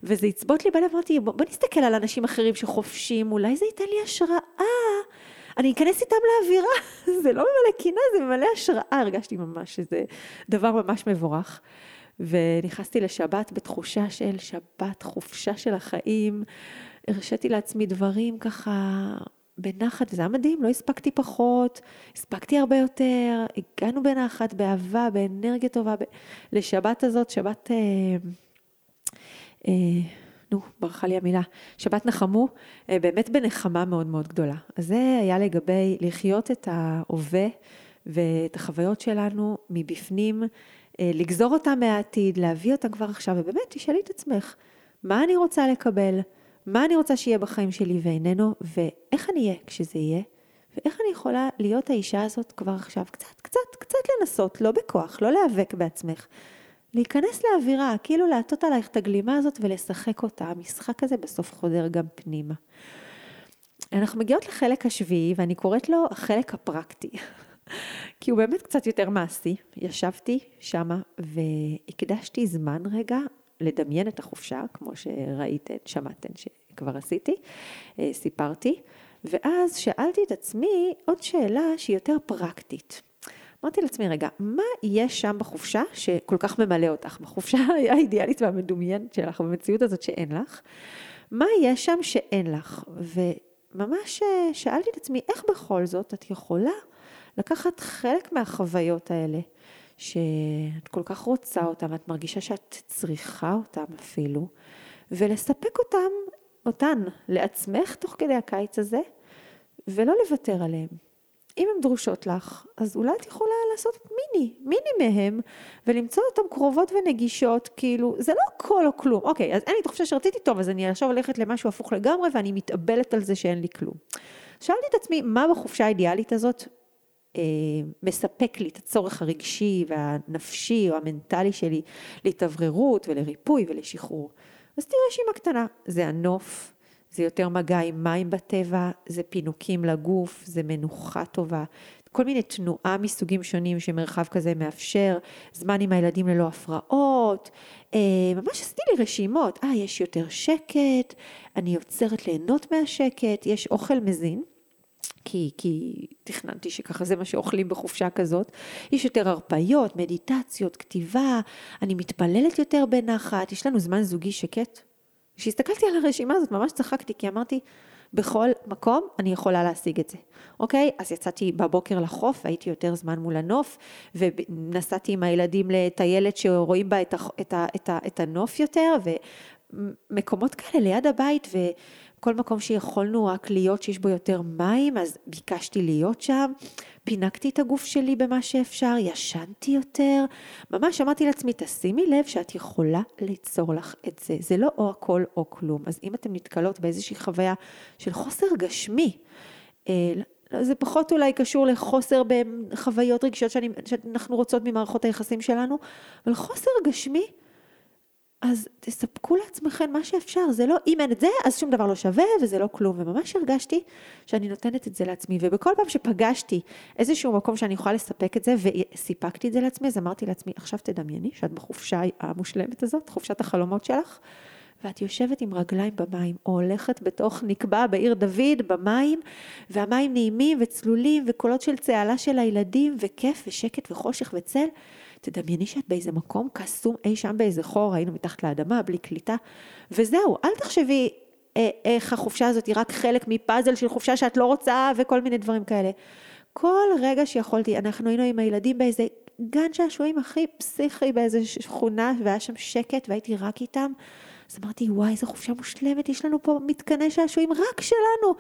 וזה יצבות לי בלב, אמרתי, בוא, בוא נסתכל על אנשים אחרים שחופשים, אולי זה ייתן לי השראה. אני אכנס איתם לאווירה, (laughs) זה לא ממלא קינה, זה ממלא השראה, הרגשתי ממש שזה דבר ממש מבורך. ונכנסתי לשבת בתחושה של שבת, חופשה של החיים. הרשיתי לעצמי דברים ככה בנחת, וזה היה מדהים, לא הספקתי פחות, הספקתי הרבה יותר, הגענו בנחת, באהבה, באנרגיה טובה, ב... לשבת הזאת, שבת, אה, אה, נו, ברכה לי המילה, שבת נחמו, אה, באמת בנחמה מאוד מאוד גדולה. אז זה היה לגבי לחיות את ההווה ואת החוויות שלנו מבפנים, לגזור אותם מהעתיד, להביא אותם כבר עכשיו, ובאמת תשאלי את עצמך, מה אני רוצה לקבל? מה אני רוצה שיהיה בחיים שלי ואיננו, ואיך אני אהיה כשזה יהיה, ואיך אני יכולה להיות האישה הזאת כבר עכשיו, קצת, קצת, קצת לנסות, לא בכוח, לא להיאבק בעצמך. להיכנס לאווירה, כאילו לעטות עלייך את הגלימה הזאת ולשחק אותה. המשחק הזה בסוף חודר גם פנימה. אנחנו מגיעות לחלק השביעי, ואני קוראת לו החלק הפרקטי. (laughs) כי הוא באמת קצת יותר מעשי. ישבתי שמה והקדשתי זמן רגע לדמיין את החופשה, כמו שראיתן, שמעתן שכבר עשיתי, אה, סיפרתי, ואז שאלתי את עצמי עוד שאלה שהיא יותר פרקטית. אמרתי לעצמי, רגע, מה יש שם בחופשה שכל כך ממלא אותך? בחופשה (laughs) האידיאלית והמדומיינת שלך, במציאות הזאת שאין לך, מה יש שם שאין לך? וממש אה, שאלתי את עצמי, איך בכל זאת את יכולה לקחת חלק מהחוויות האלה, שאת כל כך רוצה אותן, את מרגישה שאת צריכה אותן אפילו, ולספק אותן, אותן לעצמך תוך כדי הקיץ הזה, ולא לוותר עליהן. אם הן דרושות לך, אז אולי את יכולה לעשות מיני, מיני מהם, ולמצוא אותן קרובות ונגישות, כאילו, זה לא הכל או כלום. אוקיי, אז אין לי את החופשה שרציתי, טוב, אז אני עכשיו הולכת למשהו הפוך לגמרי, ואני מתאבלת על זה שאין לי כלום. שאלתי את עצמי, מה בחופשה האידיאלית הזאת מספק לי את הצורך הרגשי והנפשי או המנטלי שלי להתאווררות ולריפוי ולשחרור. אז תראה רשימה קטנה, זה הנוף, זה יותר מגע עם מים בטבע, זה פינוקים לגוף, זה מנוחה טובה, כל מיני תנועה מסוגים שונים שמרחב כזה מאפשר, זמן עם הילדים ללא הפרעות, אה, ממש עשיתי לי רשימות, אה, יש יותר שקט, אני יוצרת ליהנות מהשקט, יש אוכל מזין. כי, כי תכננתי שככה זה מה שאוכלים בחופשה כזאת. יש יותר הרפאיות, מדיטציות, כתיבה, אני מתפללת יותר בנחת, יש לנו זמן זוגי שקט. כשהסתכלתי על הרשימה הזאת ממש צחקתי, כי אמרתי, בכל מקום אני יכולה להשיג את זה, אוקיי? אז יצאתי בבוקר לחוף, הייתי יותר זמן מול הנוף, ונסעתי עם הילדים לטיילת שרואים בה את, את, את, את הנוף יותר, ומקומות כאלה ליד הבית, ו... כל מקום שיכולנו רק להיות שיש בו יותר מים, אז ביקשתי להיות שם, פינקתי את הגוף שלי במה שאפשר, ישנתי יותר, ממש אמרתי לעצמי, תשימי לב שאת יכולה ליצור לך את זה, זה לא או הכל או כלום, אז אם אתן נתקלות באיזושהי חוויה של חוסר גשמי, אה, זה פחות אולי קשור לחוסר בחוויות רגשיות שאנחנו רוצות ממערכות היחסים שלנו, אבל חוסר גשמי אז תספקו לעצמכם מה שאפשר, זה לא, אם אין את זה, אז שום דבר לא שווה וזה לא כלום. וממש הרגשתי שאני נותנת את זה לעצמי, ובכל פעם שפגשתי איזשהו מקום שאני יכולה לספק את זה, וסיפקתי את זה לעצמי, אז אמרתי לעצמי, עכשיו תדמייני שאת בחופשה המושלמת הזאת, חופשת החלומות שלך, ואת יושבת עם רגליים במים, או הולכת בתוך נקבע בעיר דוד במים, והמים נעימים וצלולים, וקולות של צהלה של הילדים, וכיף ושקט וחושך וצל. תדמייני שאת באיזה מקום קסום אי שם באיזה חור, היינו מתחת לאדמה, בלי קליטה, וזהו, אל תחשבי אה, איך החופשה הזאת היא רק חלק מפאזל של חופשה שאת לא רוצה וכל מיני דברים כאלה. כל רגע שיכולתי, אנחנו היינו עם הילדים באיזה גן שעשועים הכי פסיכי באיזה שכונה, והיה שם שקט והייתי רק איתם. אז אמרתי, וואי, איזה חופשה מושלמת, יש לנו פה מתקני שעשועים רק שלנו.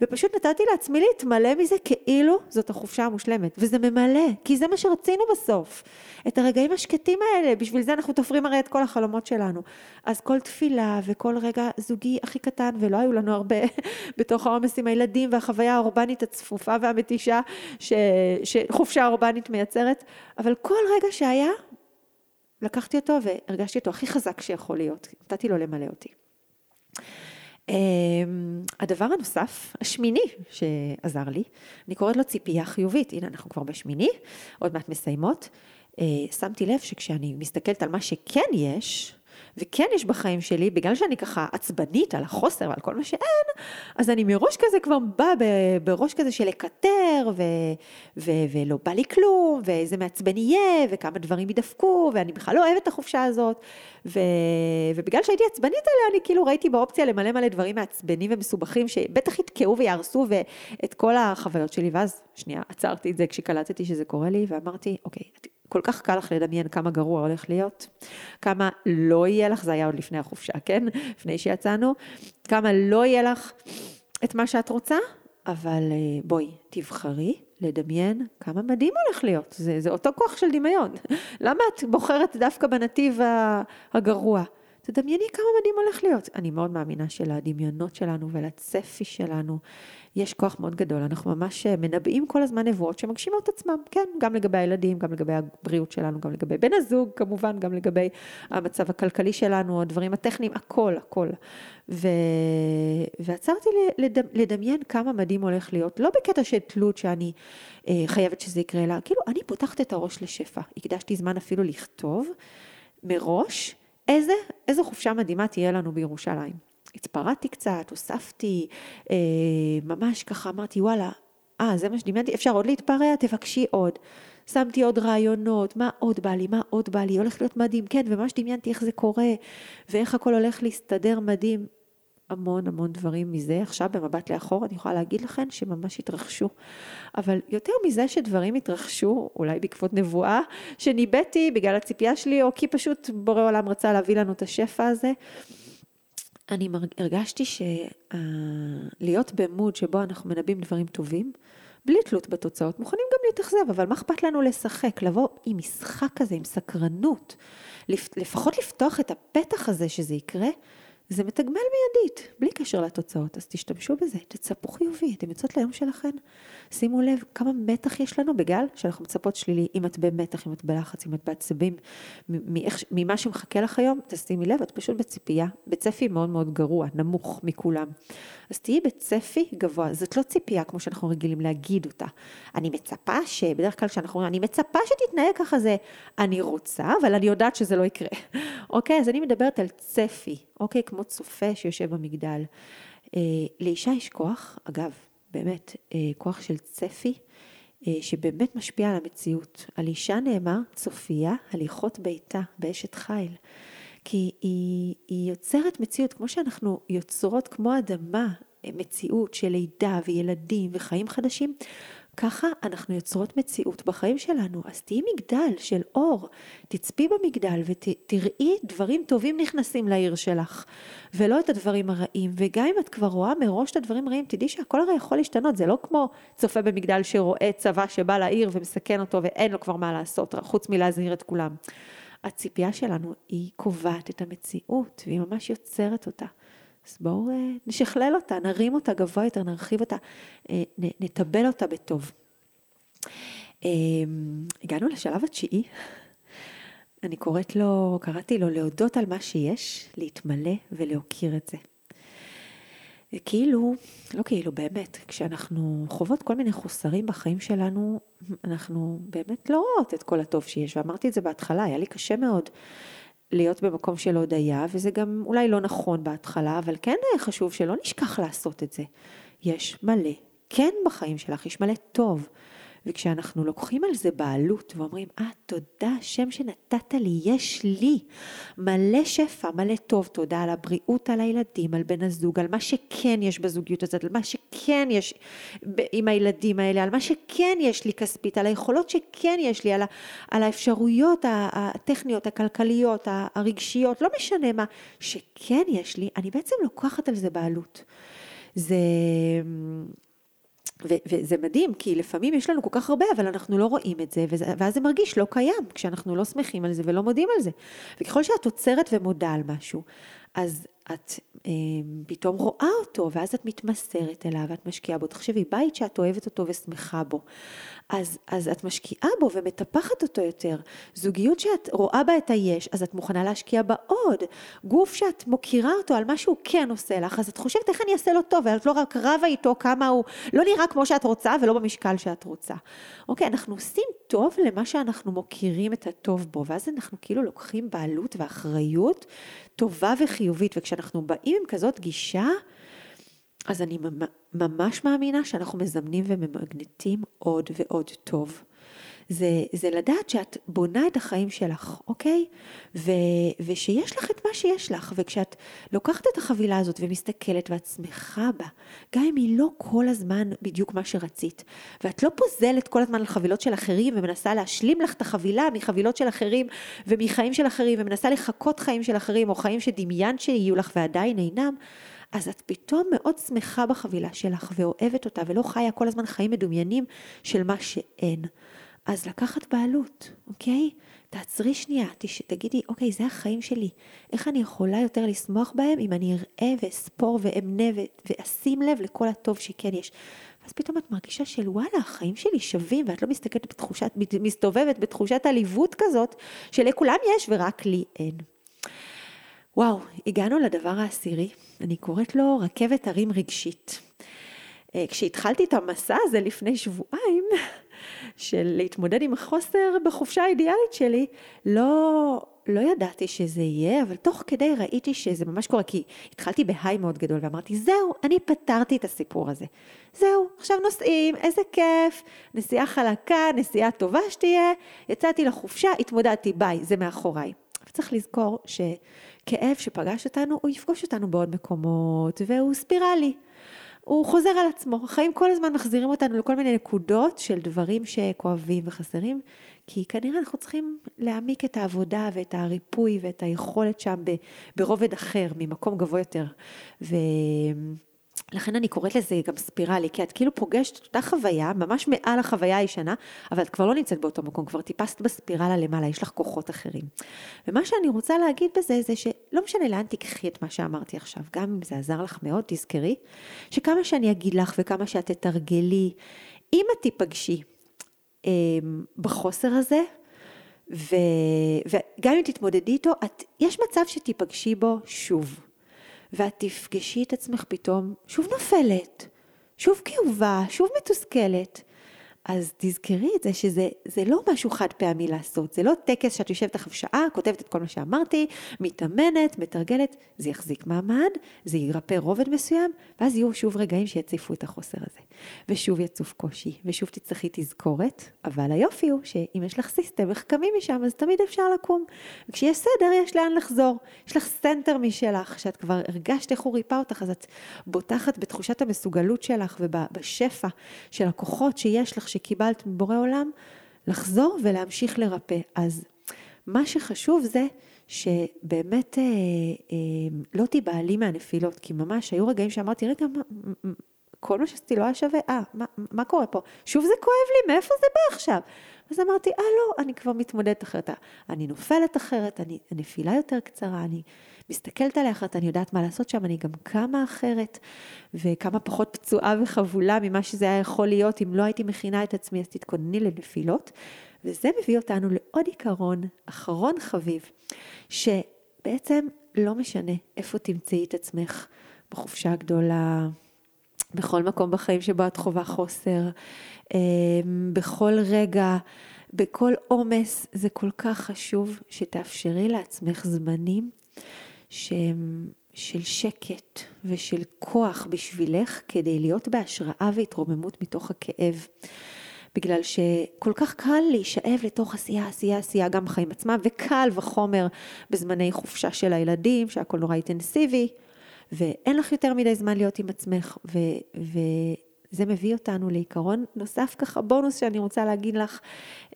ופשוט נתתי לעצמי להתמלא מזה כאילו זאת החופשה המושלמת. וזה ממלא, כי זה מה שרצינו בסוף. את הרגעים השקטים האלה, בשביל זה אנחנו תופרים הרי את כל החלומות שלנו. אז כל תפילה וכל רגע זוגי הכי קטן, ולא היו לנו הרבה (laughs) בתוך העומס עם הילדים והחוויה האורבנית הצפופה והמתישה ש... שחופשה אורבנית מייצרת, אבל כל רגע שהיה, לקחתי אותו והרגשתי אותו הכי חזק שיכול להיות. נתתי לו למלא אותי. אמ, הדבר הנוסף, השמיני שעזר לי, אני קוראת לו ציפייה חיובית, הנה אנחנו כבר בשמיני, עוד מעט מסיימות. אה, שמתי לב שכשאני מסתכלת על מה שכן יש, וכן יש בחיים שלי, בגלל שאני ככה עצבנית על החוסר ועל כל מה שאין, אז אני מראש כזה כבר באה בראש כזה של לקטר, ו, ו, ולא בא לי כלום, ואיזה מעצבן יהיה, וכמה דברים ידפקו, ואני בכלל לא אוהבת את החופשה הזאת. ו, ובגלל שהייתי עצבנית עליה, אני כאילו ראיתי באופציה למלא מלא דברים מעצבנים ומסובכים, שבטח יתקעו ויהרסו ואת כל החוויות שלי, ואז שנייה, עצרתי את זה כשקלטתי שזה קורה לי, ואמרתי, אוקיי, כל כך קל לך לדמיין כמה גרוע הולך להיות, כמה לא יהיה לך, זה היה עוד לפני החופשה, כן? לפני שיצאנו, כמה לא יהיה לך את מה שאת רוצה, אבל אה, בואי, תבחרי לדמיין כמה מדהים הולך להיות. זה, זה אותו כוח של דמיון. למה את בוחרת דווקא בנתיב הגרוע? תדמייני כמה מדהים הולך להיות. אני מאוד מאמינה שלדמיונות שלנו ולצפי שלנו יש כוח מאוד גדול. אנחנו ממש אה, מנבאים כל הזמן נבואות שמגשימות עצמם, כן, גם לגבי הילדים, גם לגבי הבריאות שלנו, גם לגבי בן הזוג, כמובן, גם לגבי המצב הכלכלי שלנו, הדברים הטכניים, הכל, הכל. ו... ועצרתי לד... לדמיין כמה מדהים הולך להיות, לא בקטע של תלות שאני אה, חייבת שזה יקרה, אלא כאילו, אני פותחת את הראש לשפע. הקדשתי זמן אפילו לכתוב מראש. איזה, איזו חופשה מדהימה תהיה לנו בירושלים. התפרעתי קצת, הוספתי, אה, ממש ככה אמרתי, וואלה, אה, זה מה שדמיינתי, אפשר עוד להתפרע? תבקשי עוד. שמתי עוד רעיונות, מה עוד בא לי, מה עוד בא לי, הולך להיות מדהים, כן, וממש דמיינתי איך זה קורה, ואיך הכל הולך להסתדר מדהים. המון המון דברים מזה. עכשיו במבט לאחור אני יכולה להגיד לכם שממש התרחשו. אבל יותר מזה שדברים התרחשו, אולי בעקבות נבואה, שניבאתי בגלל הציפייה שלי, או כי פשוט בורא עולם רצה להביא לנו את השפע הזה, אני הרגשתי שלהיות במוד שבו אנחנו מנבאים דברים טובים, בלי תלות בתוצאות, מוכנים גם להתאכזב, אבל מה אכפת לנו לשחק, לבוא עם משחק כזה, עם סקרנות, לפחות לפתוח את הפתח הזה שזה יקרה, זה מתגמל מיידית, בלי קשר לתוצאות, אז תשתמשו בזה, תצפו חיובי, אתם יוצאות ליום שלכן, שימו לב כמה מתח יש לנו בגלל שאנחנו מצפות שלילי, אם את במתח, אם את בלחץ, אם את בעצבים, ממה שמחכה לך היום, תשימי לב, את פשוט בציפייה, בצפי מאוד מאוד גרוע, נמוך מכולם. אז תהיי בצפי גבוה, זאת לא ציפייה כמו שאנחנו רגילים להגיד אותה. אני מצפה ש... בדרך כלל כשאנחנו אומרים, אני מצפה שתתנהג ככה זה, אני רוצה, אבל אני יודעת שזה לא יקרה. (laughs) אוקיי, אז אני מדברת על צפי, אוקיי, כמו צופה שיושב במגדל. אה, לאישה יש כוח, אגב, באמת, אה, כוח של צפי. אה, שבאמת משפיע על המציאות. על אישה נאמר צופיה הליכות ביתה באשת חיל. כי היא, היא יוצרת מציאות, כמו שאנחנו יוצרות כמו אדמה, מציאות של לידה וילדים וחיים חדשים, ככה אנחנו יוצרות מציאות בחיים שלנו. אז תהיי מגדל של אור, תצפי במגדל ותראי דברים טובים נכנסים לעיר שלך, ולא את הדברים הרעים. וגם אם את כבר רואה מראש את הדברים הרעים, תדעי שהכל הרי יכול להשתנות, זה לא כמו צופה במגדל שרואה צבא שבא לעיר ומסכן אותו ואין לו כבר מה לעשות, חוץ מלהזהיר את כולם. הציפייה שלנו היא קובעת את המציאות, והיא ממש יוצרת אותה. אז בואו אה, נשכלל אותה, נרים אותה גבוה יותר, נרחיב אותה, אה, נטבל אותה בטוב. אה, הגענו לשלב התשיעי. אני קוראת לו, קראתי לו להודות על מה שיש, להתמלא ולהוקיר את זה. כאילו, לא כאילו, באמת, כשאנחנו חוות כל מיני חוסרים בחיים שלנו, אנחנו באמת לא רואות את כל הטוב שיש, ואמרתי את זה בהתחלה, היה לי קשה מאוד להיות במקום של הודיה, וזה גם אולי לא נכון בהתחלה, אבל כן חשוב שלא נשכח לעשות את זה. יש מלא, כן בחיים שלך, יש מלא טוב. וכשאנחנו לוקחים על זה בעלות ואומרים, אה, תודה, השם שנתת לי, יש לי מלא שפע, מלא טוב, תודה על הבריאות, על הילדים, על בן הזוג, על מה שכן יש בזוגיות הזאת, על מה שכן יש עם הילדים האלה, על מה שכן יש לי כספית, על היכולות שכן יש לי, על, על האפשרויות הטכניות, הכלכליות, הרגשיות, לא משנה מה, שכן יש לי, אני בעצם לוקחת על זה בעלות. זה... ו- וזה מדהים, כי לפעמים יש לנו כל כך הרבה, אבל אנחנו לא רואים את זה, וזה, ואז זה מרגיש לא קיים, כשאנחנו לא שמחים על זה ולא מודים על זה. וככל שאת עוצרת ומודה על משהו, אז את אה, פתאום רואה אותו, ואז את מתמסרת אליו, ואת משקיעה בו. תחשבי, בית שאת אוהבת אותו ושמחה בו, אז, אז את משקיעה בו ומטפחת אותו יותר. זוגיות שאת רואה בה את היש, אז את מוכנה להשקיע בה עוד. גוף שאת מוקירה אותו על מה שהוא כן עושה לך, אז את חושבת איך אני אעשה לו טוב, ואת לא רק רבה איתו כמה הוא לא נראה כמו שאת רוצה ולא במשקל שאת רוצה. אוקיי, אנחנו עושים טוב למה שאנחנו מוקירים את הטוב בו, ואז אנחנו כאילו לוקחים בעלות ואחריות טובה וחיובית, וכשאנחנו באים עם כזאת גישה, אז אני ממש מאמינה שאנחנו מזמנים וממגנטים עוד ועוד טוב. זה, זה לדעת שאת בונה את החיים שלך, אוקיי? ו, ושיש לך את מה שיש לך, וכשאת לוקחת את החבילה הזאת ומסתכלת ואת שמחה בה, גם אם היא לא כל הזמן בדיוק מה שרצית, ואת לא פוזלת כל הזמן על חבילות של אחרים ומנסה להשלים לך את החבילה מחבילות של אחרים ומחיים של אחרים ומנסה לחכות חיים של אחרים או חיים שדמיינת שיהיו לך ועדיין אינם, אז את פתאום מאוד שמחה בחבילה שלך ואוהבת אותה ולא חיה כל הזמן חיים מדומיינים של מה שאין. אז לקחת בעלות, אוקיי? תעצרי שנייה, תש... תגידי, אוקיי, זה החיים שלי. איך אני יכולה יותר לשמוח בהם אם אני אראה ואספור ואמנה ו... ואשים לב לכל הטוב שכן יש. ואז פתאום את מרגישה של וואלה, החיים שלי שווים, ואת לא מסתכלת בתחושת, מסתובבת בתחושת עליבות כזאת, שלכולם יש ורק לי אין. וואו, הגענו לדבר העשירי, אני קוראת לו רכבת הרים רגשית. אה, כשהתחלתי את המסע הזה לפני שבועיים, של להתמודד עם החוסר בחופשה האידיאלית שלי, לא, לא ידעתי שזה יהיה, אבל תוך כדי ראיתי שזה ממש קורה, כי התחלתי בהיי מאוד גדול ואמרתי, זהו, אני פתרתי את הסיפור הזה. זהו, עכשיו נוסעים, איזה כיף, נסיעה חלקה, נסיעה טובה שתהיה, יצאתי לחופשה, התמודדתי, ביי, זה מאחוריי. צריך לזכור שכאב שפגש אותנו, הוא יפגוש אותנו בעוד מקומות, והוא ספירלי. הוא חוזר על עצמו. החיים כל הזמן מחזירים אותנו לכל מיני נקודות של דברים שכואבים וחסרים, כי כנראה אנחנו צריכים להעמיק את העבודה ואת הריפוי ואת היכולת שם ברובד אחר, ממקום גבוה יותר. ו... לכן אני קוראת לזה גם ספירלי, כי את כאילו פוגשת את אותה חוויה, ממש מעל החוויה הישנה, אבל את כבר לא נמצאת באותו מקום, כבר טיפסת בספירלה למעלה, יש לך כוחות אחרים. ומה שאני רוצה להגיד בזה, זה שלא משנה לאן תיקחי את מה שאמרתי עכשיו, גם אם זה עזר לך מאוד, תזכרי, שכמה שאני אגיד לך וכמה שאת תתרגלי, אם את תיפגשי אה, בחוסר הזה, ו... וגם אם תתמודדי איתו, את... יש מצב שתיפגשי בו שוב. ואת תפגשי את עצמך פתאום שוב נופלת, שוב כאובה, שוב מתוסכלת. אז תזכרי את זה שזה זה לא משהו חד פעמי לעשות, זה לא טקס שאת יושבת עכשיו שעה, כותבת את כל מה שאמרתי, מתאמנת, מתרגלת, זה יחזיק מעמד, זה ירפא רובד מסוים, ואז יהיו שוב רגעים שיציפו את החוסר הזה. ושוב יצוף קושי, ושוב תצטרכי תזכורת, אבל היופי הוא שאם יש לך system, איך קמים משם, אז תמיד אפשר לקום. וכשיש סדר, יש לאן לחזור. יש לך center משלך, שאת כבר הרגשת איך הוא ריפא אותך, אז את בוטחת בתחושת המסוגלות שלך ובשפע של הכוחות שיש לך, שקיבלת מבורא עולם, לחזור ולהמשיך לרפא. אז מה שחשוב זה שבאמת אה, אה, לא תיבהלי מהנפילות, כי ממש היו רגעים שאמרתי, רגע, מה, כל מה שעשיתי לא היה שווה, אה, מה, מה קורה פה? שוב זה כואב לי, מאיפה זה בא עכשיו? אז אמרתי, אה לא, אני כבר מתמודדת אחרת, אני נופלת אחרת, אני, הנפילה יותר קצרה, אני מסתכלת עליה אחרת, אני יודעת מה לעשות שם, אני גם קמה אחרת, וכמה פחות פצועה וחבולה ממה שזה היה יכול להיות אם לא הייתי מכינה את עצמי, אז תתכונני לנפילות. וזה מביא אותנו לעוד עיקרון, אחרון חביב, שבעצם לא משנה איפה תמצאי את עצמך, בחופשה הגדולה, בכל מקום בחיים שבו את חווה חוסר, אמ, בכל רגע, בכל עומס, זה כל כך חשוב שתאפשרי לעצמך זמנים שהם של שקט ושל כוח בשבילך כדי להיות בהשראה והתרוממות מתוך הכאב. בגלל שכל כך קל להישאב לתוך עשייה, עשייה, עשייה, גם בחיים עצמם, וקל וחומר בזמני חופשה של הילדים, שהכל נורא אינטנסיבי, ואין לך יותר מדי זמן להיות עם עצמך, ו, וזה מביא אותנו לעיקרון נוסף ככה, בונוס שאני רוצה להגיד לך,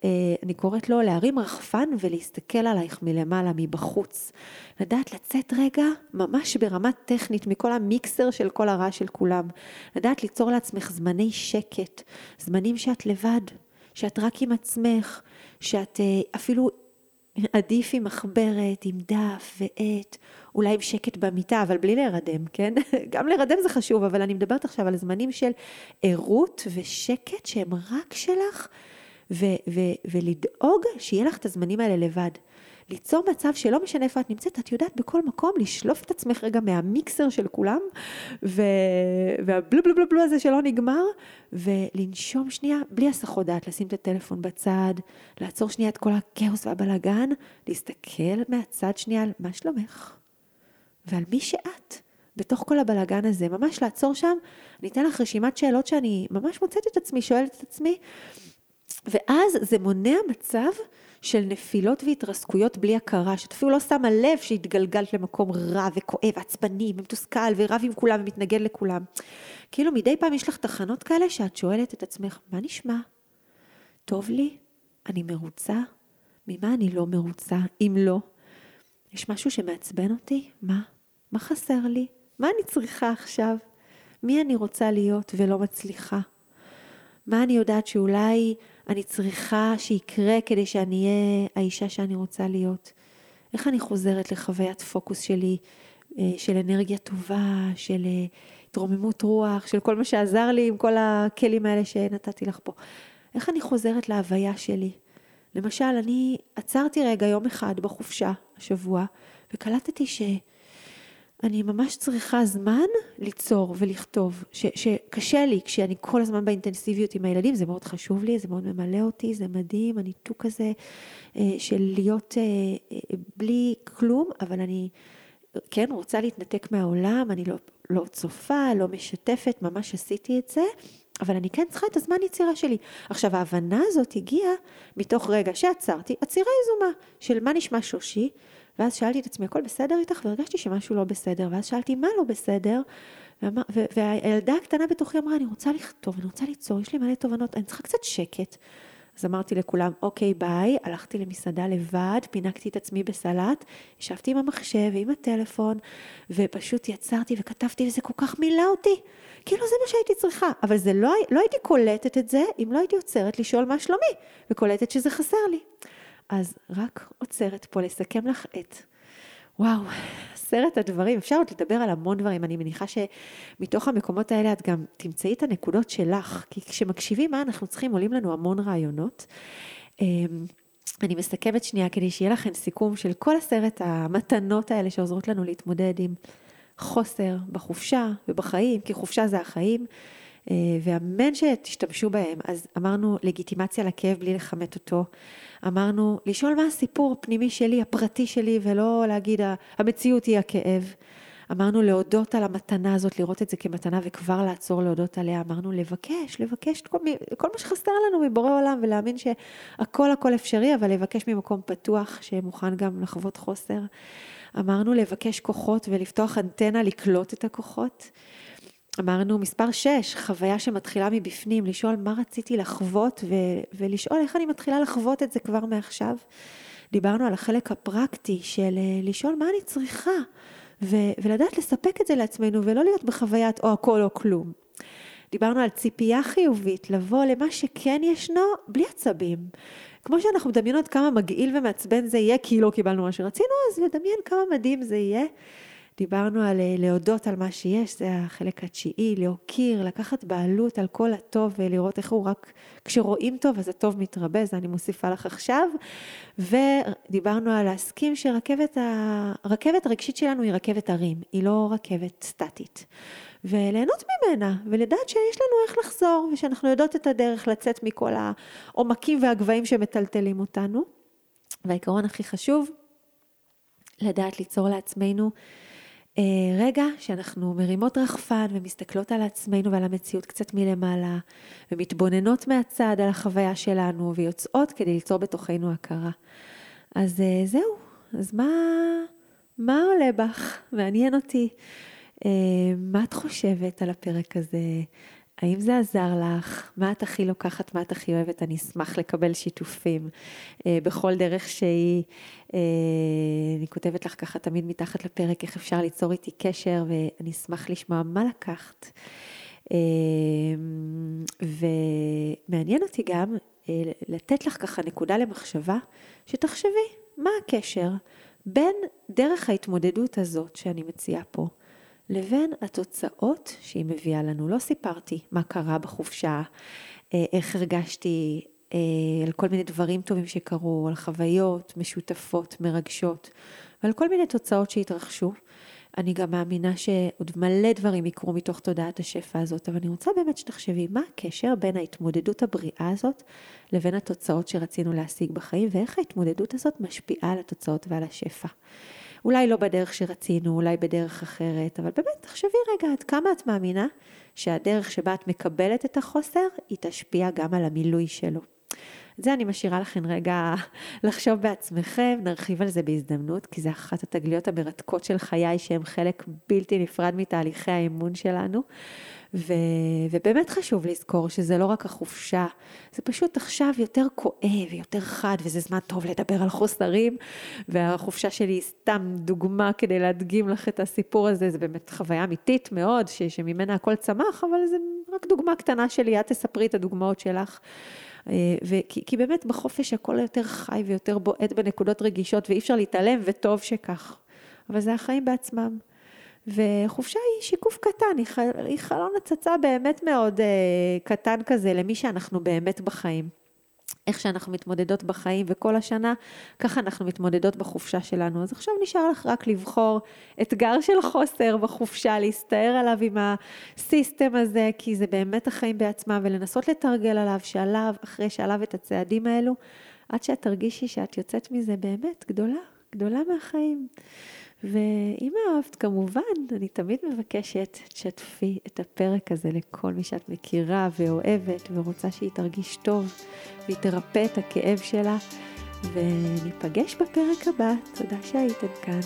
אה, אני קוראת לו להרים רחפן ולהסתכל עלייך מלמעלה, מבחוץ. לדעת לצאת רגע, ממש ברמה טכנית, מכל המיקסר של כל הרעש של כולם. לדעת ליצור לעצמך זמני שקט, זמנים שאת לבד, שאת רק עם עצמך, שאת אה, אפילו עדיף עם מחברת, עם דף ועט, אולי עם שקט במיטה, אבל בלי להירדם, כן? (laughs) גם להירדם זה חשוב, אבל אני מדברת עכשיו על זמנים של ערות ושקט שהם רק שלך, ו- ו- ולדאוג שיהיה לך את הזמנים האלה לבד. ליצור מצב שלא משנה איפה את נמצאת, את יודעת בכל מקום לשלוף את עצמך רגע מהמיקסר של כולם, ו... והבלו בלו בלו בלו הזה שלא נגמר, ולנשום שנייה, בלי הסחות דעת, לשים את הטלפון בצד, לעצור שנייה את כל הכאוס והבלגן, להסתכל מהצד שנייה על מה שלומך, ועל מי שאת. בתוך כל הבלגן הזה, ממש לעצור שם, אני אתן לך רשימת שאלות שאני ממש מוצאת את עצמי, שואלת את עצמי, ואז זה מונע מצב של נפילות והתרסקויות בלי הכרה, שאת אפילו לא שמה לב שהתגלגלת למקום רע וכואב, עצבני ומתוסכל ורב עם כולם ומתנגד לכולם. כאילו מדי פעם יש לך תחנות כאלה שאת שואלת את עצמך, מה נשמע? טוב לי? אני מרוצה? ממה אני לא מרוצה? אם לא, יש משהו שמעצבן אותי? מה? מה חסר לי? מה אני צריכה עכשיו? מי אני רוצה להיות ולא מצליחה? מה אני יודעת שאולי אני צריכה שיקרה כדי שאני אהיה האישה שאני רוצה להיות? איך אני חוזרת לחוויית פוקוס שלי, אה, של אנרגיה טובה, של אה, התרוממות רוח, של כל מה שעזר לי עם כל הכלים האלה שנתתי לך פה? איך אני חוזרת להוויה שלי? למשל, אני עצרתי רגע יום אחד בחופשה השבוע, וקלטתי ש... אני ממש צריכה זמן ליצור ולכתוב, ש, שקשה לי כשאני כל הזמן באינטנסיביות עם הילדים, זה מאוד חשוב לי, זה מאוד ממלא אותי, זה מדהים, הניתוק הזה אה, של להיות אה, אה, בלי כלום, אבל אני כן רוצה להתנתק מהעולם, אני לא, לא צופה, לא משתפת, ממש עשיתי את זה. אבל אני כן צריכה את הזמן יצירה שלי. עכשיו, ההבנה הזאת הגיעה מתוך רגע שעצרתי, עצירה יזומה של מה נשמע שושי, ואז שאלתי את עצמי, הכל בסדר איתך? והרגשתי שמשהו לא בסדר, ואז שאלתי, מה לא בסדר? והילדה הקטנה בתוכי אמרה, אני רוצה לכתוב, אני רוצה ליצור, יש לי מלא תובנות, אני צריכה קצת שקט. אז אמרתי לכולם, אוקיי, ביי, הלכתי למסעדה לבד, פינקתי את עצמי בסלט, ישבתי עם המחשב ועם הטלפון, ופשוט יצרתי וכתבתי, וזה כל כך מילא אותי. כאילו זה מה שהייתי צריכה, אבל זה לא, לא הייתי קולטת את זה אם לא הייתי עוצרת לשאול מה שלומי, וקולטת שזה חסר לי. אז רק עוצרת פה לסכם לך את, וואו, עשרת הדברים, אפשר עוד לדבר על המון דברים, אני מניחה שמתוך המקומות האלה את גם תמצאי את הנקודות שלך, כי כשמקשיבים מה אנחנו צריכים, עולים לנו המון רעיונות. אמ, אני מסכמת שנייה כדי שיהיה לכם סיכום של כל עשרת המתנות האלה שעוזרות לנו להתמודד עם חוסר בחופשה ובחיים, כי חופשה זה החיים. אה, ואמן שתשתמשו בהם. אז אמרנו לגיטימציה לכאב בלי לכמת אותו. אמרנו לשאול מה הסיפור הפנימי שלי, הפרטי שלי, ולא להגיד המציאות היא הכאב. אמרנו להודות על המתנה הזאת, לראות את זה כמתנה וכבר לעצור להודות עליה. אמרנו לבקש, לבקש כל, כל מה שחסר לנו מבורא עולם ולהאמין שהכל הכל אפשרי, אבל לבקש ממקום פתוח שמוכן גם לחוות חוסר. אמרנו לבקש כוחות ולפתוח אנטנה לקלוט את הכוחות. אמרנו מספר 6, חוויה שמתחילה מבפנים, לשאול מה רציתי לחוות ו- ולשאול איך אני מתחילה לחוות את זה כבר מעכשיו. דיברנו על החלק הפרקטי של אה, לשאול מה אני צריכה ו- ולדעת לספק את זה לעצמנו ולא להיות בחוויית או הכל או כלום. דיברנו על ציפייה חיובית, לבוא למה שכן ישנו בלי עצבים. כמו שאנחנו מדמיינות כמה מגעיל ומעצבן זה יהיה כי לא קיבלנו מה שרצינו, אז לדמיין כמה מדהים זה יהיה. דיברנו על אה, להודות על מה שיש, זה החלק התשיעי, להוקיר, לקחת בעלות על כל הטוב ולראות איך הוא רק, כשרואים טוב אז הטוב מתרבה, זה אני מוסיפה לך עכשיו. ודיברנו על להסכים שרכבת הרגשית שלנו היא רכבת הרים, היא לא רכבת סטטית. וליהנות ממנה, ולדעת שיש לנו איך לחזור, ושאנחנו יודעות את הדרך לצאת מכל העומקים והגבהים שמטלטלים אותנו. והעיקרון הכי חשוב, לדעת ליצור לעצמנו אה, רגע שאנחנו מרימות רחפן ומסתכלות על עצמנו ועל המציאות קצת מלמעלה, ומתבוננות מהצד על החוויה שלנו, ויוצאות כדי ליצור בתוכנו הכרה. אז אה, זהו, אז מה, מה עולה בך? מעניין אותי. אה, מה את חושבת על הפרק הזה? האם זה עזר לך? מה את הכי לוקחת, מה את הכי אוהבת? אני אשמח לקבל שיתופים אה, בכל דרך שהיא. אה, אני כותבת לך ככה תמיד מתחת לפרק איך אפשר ליצור איתי קשר, ואני אשמח לשמוע מה לקחת. אה, ומעניין אותי גם אה, לתת לך ככה נקודה למחשבה, שתחשבי מה הקשר בין דרך ההתמודדות הזאת שאני מציעה פה. לבין התוצאות שהיא מביאה לנו. לא סיפרתי מה קרה בחופשה, אה, איך הרגשתי, אה, על כל מיני דברים טובים שקרו, על חוויות משותפות, מרגשות, ועל כל מיני תוצאות שהתרחשו. אני גם מאמינה שעוד מלא דברים יקרו מתוך תודעת השפע הזאת, אבל אני רוצה באמת שתחשבי מה הקשר בין ההתמודדות הבריאה הזאת לבין התוצאות שרצינו להשיג בחיים, ואיך ההתמודדות הזאת משפיעה על התוצאות ועל השפע. אולי לא בדרך שרצינו, אולי בדרך אחרת, אבל באמת תחשבי רגע עד כמה את מאמינה שהדרך שבה את מקבלת את החוסר, היא תשפיע גם על המילוי שלו. את זה אני משאירה לכם רגע (laughs) לחשוב בעצמכם, נרחיב על זה בהזדמנות, כי זה אחת התגליות המרתקות של חיי, שהן חלק בלתי נפרד מתהליכי האמון שלנו. ו... ובאמת חשוב לזכור שזה לא רק החופשה, זה פשוט עכשיו יותר כואב ויותר חד, וזה זמן טוב לדבר על חוסרים, והחופשה שלי היא סתם דוגמה כדי להדגים לך את הסיפור הזה, זה באמת חוויה אמיתית מאוד, ש... שממנה הכל צמח, אבל זה רק דוגמה קטנה שלי, את תספרי את הדוגמאות שלך. אה, וכי, כי באמת בחופש הכל יותר חי ויותר בועט בנקודות רגישות ואי אפשר להתעלם וטוב שכך. אבל זה החיים בעצמם. וחופשה היא שיקוף קטן, היא, חלון הצצה באמת מאוד אה, קטן כזה למי שאנחנו באמת בחיים. איך שאנחנו מתמודדות בחיים וכל השנה, ככה אנחנו מתמודדות בחופשה שלנו. אז עכשיו נשאר לך רק לבחור אתגר של חוסר בחופשה, להסתער עליו עם הסיסטם הזה, כי זה באמת החיים בעצמם, ולנסות לתרגל עליו, שעליו, אחרי שעליו את הצעדים האלו, עד שאת תרגישי שאת יוצאת מזה באמת גדולה, גדולה מהחיים. ואם אהבת, כמובן, אני תמיד מבקשת, תשתפי את הפרק הזה לכל מי שאת מכירה ואוהבת ורוצה שהיא תרגיש טוב והיא תרפא את הכאב שלה. וניפגש בפרק הבא. תודה שהייתם כאן.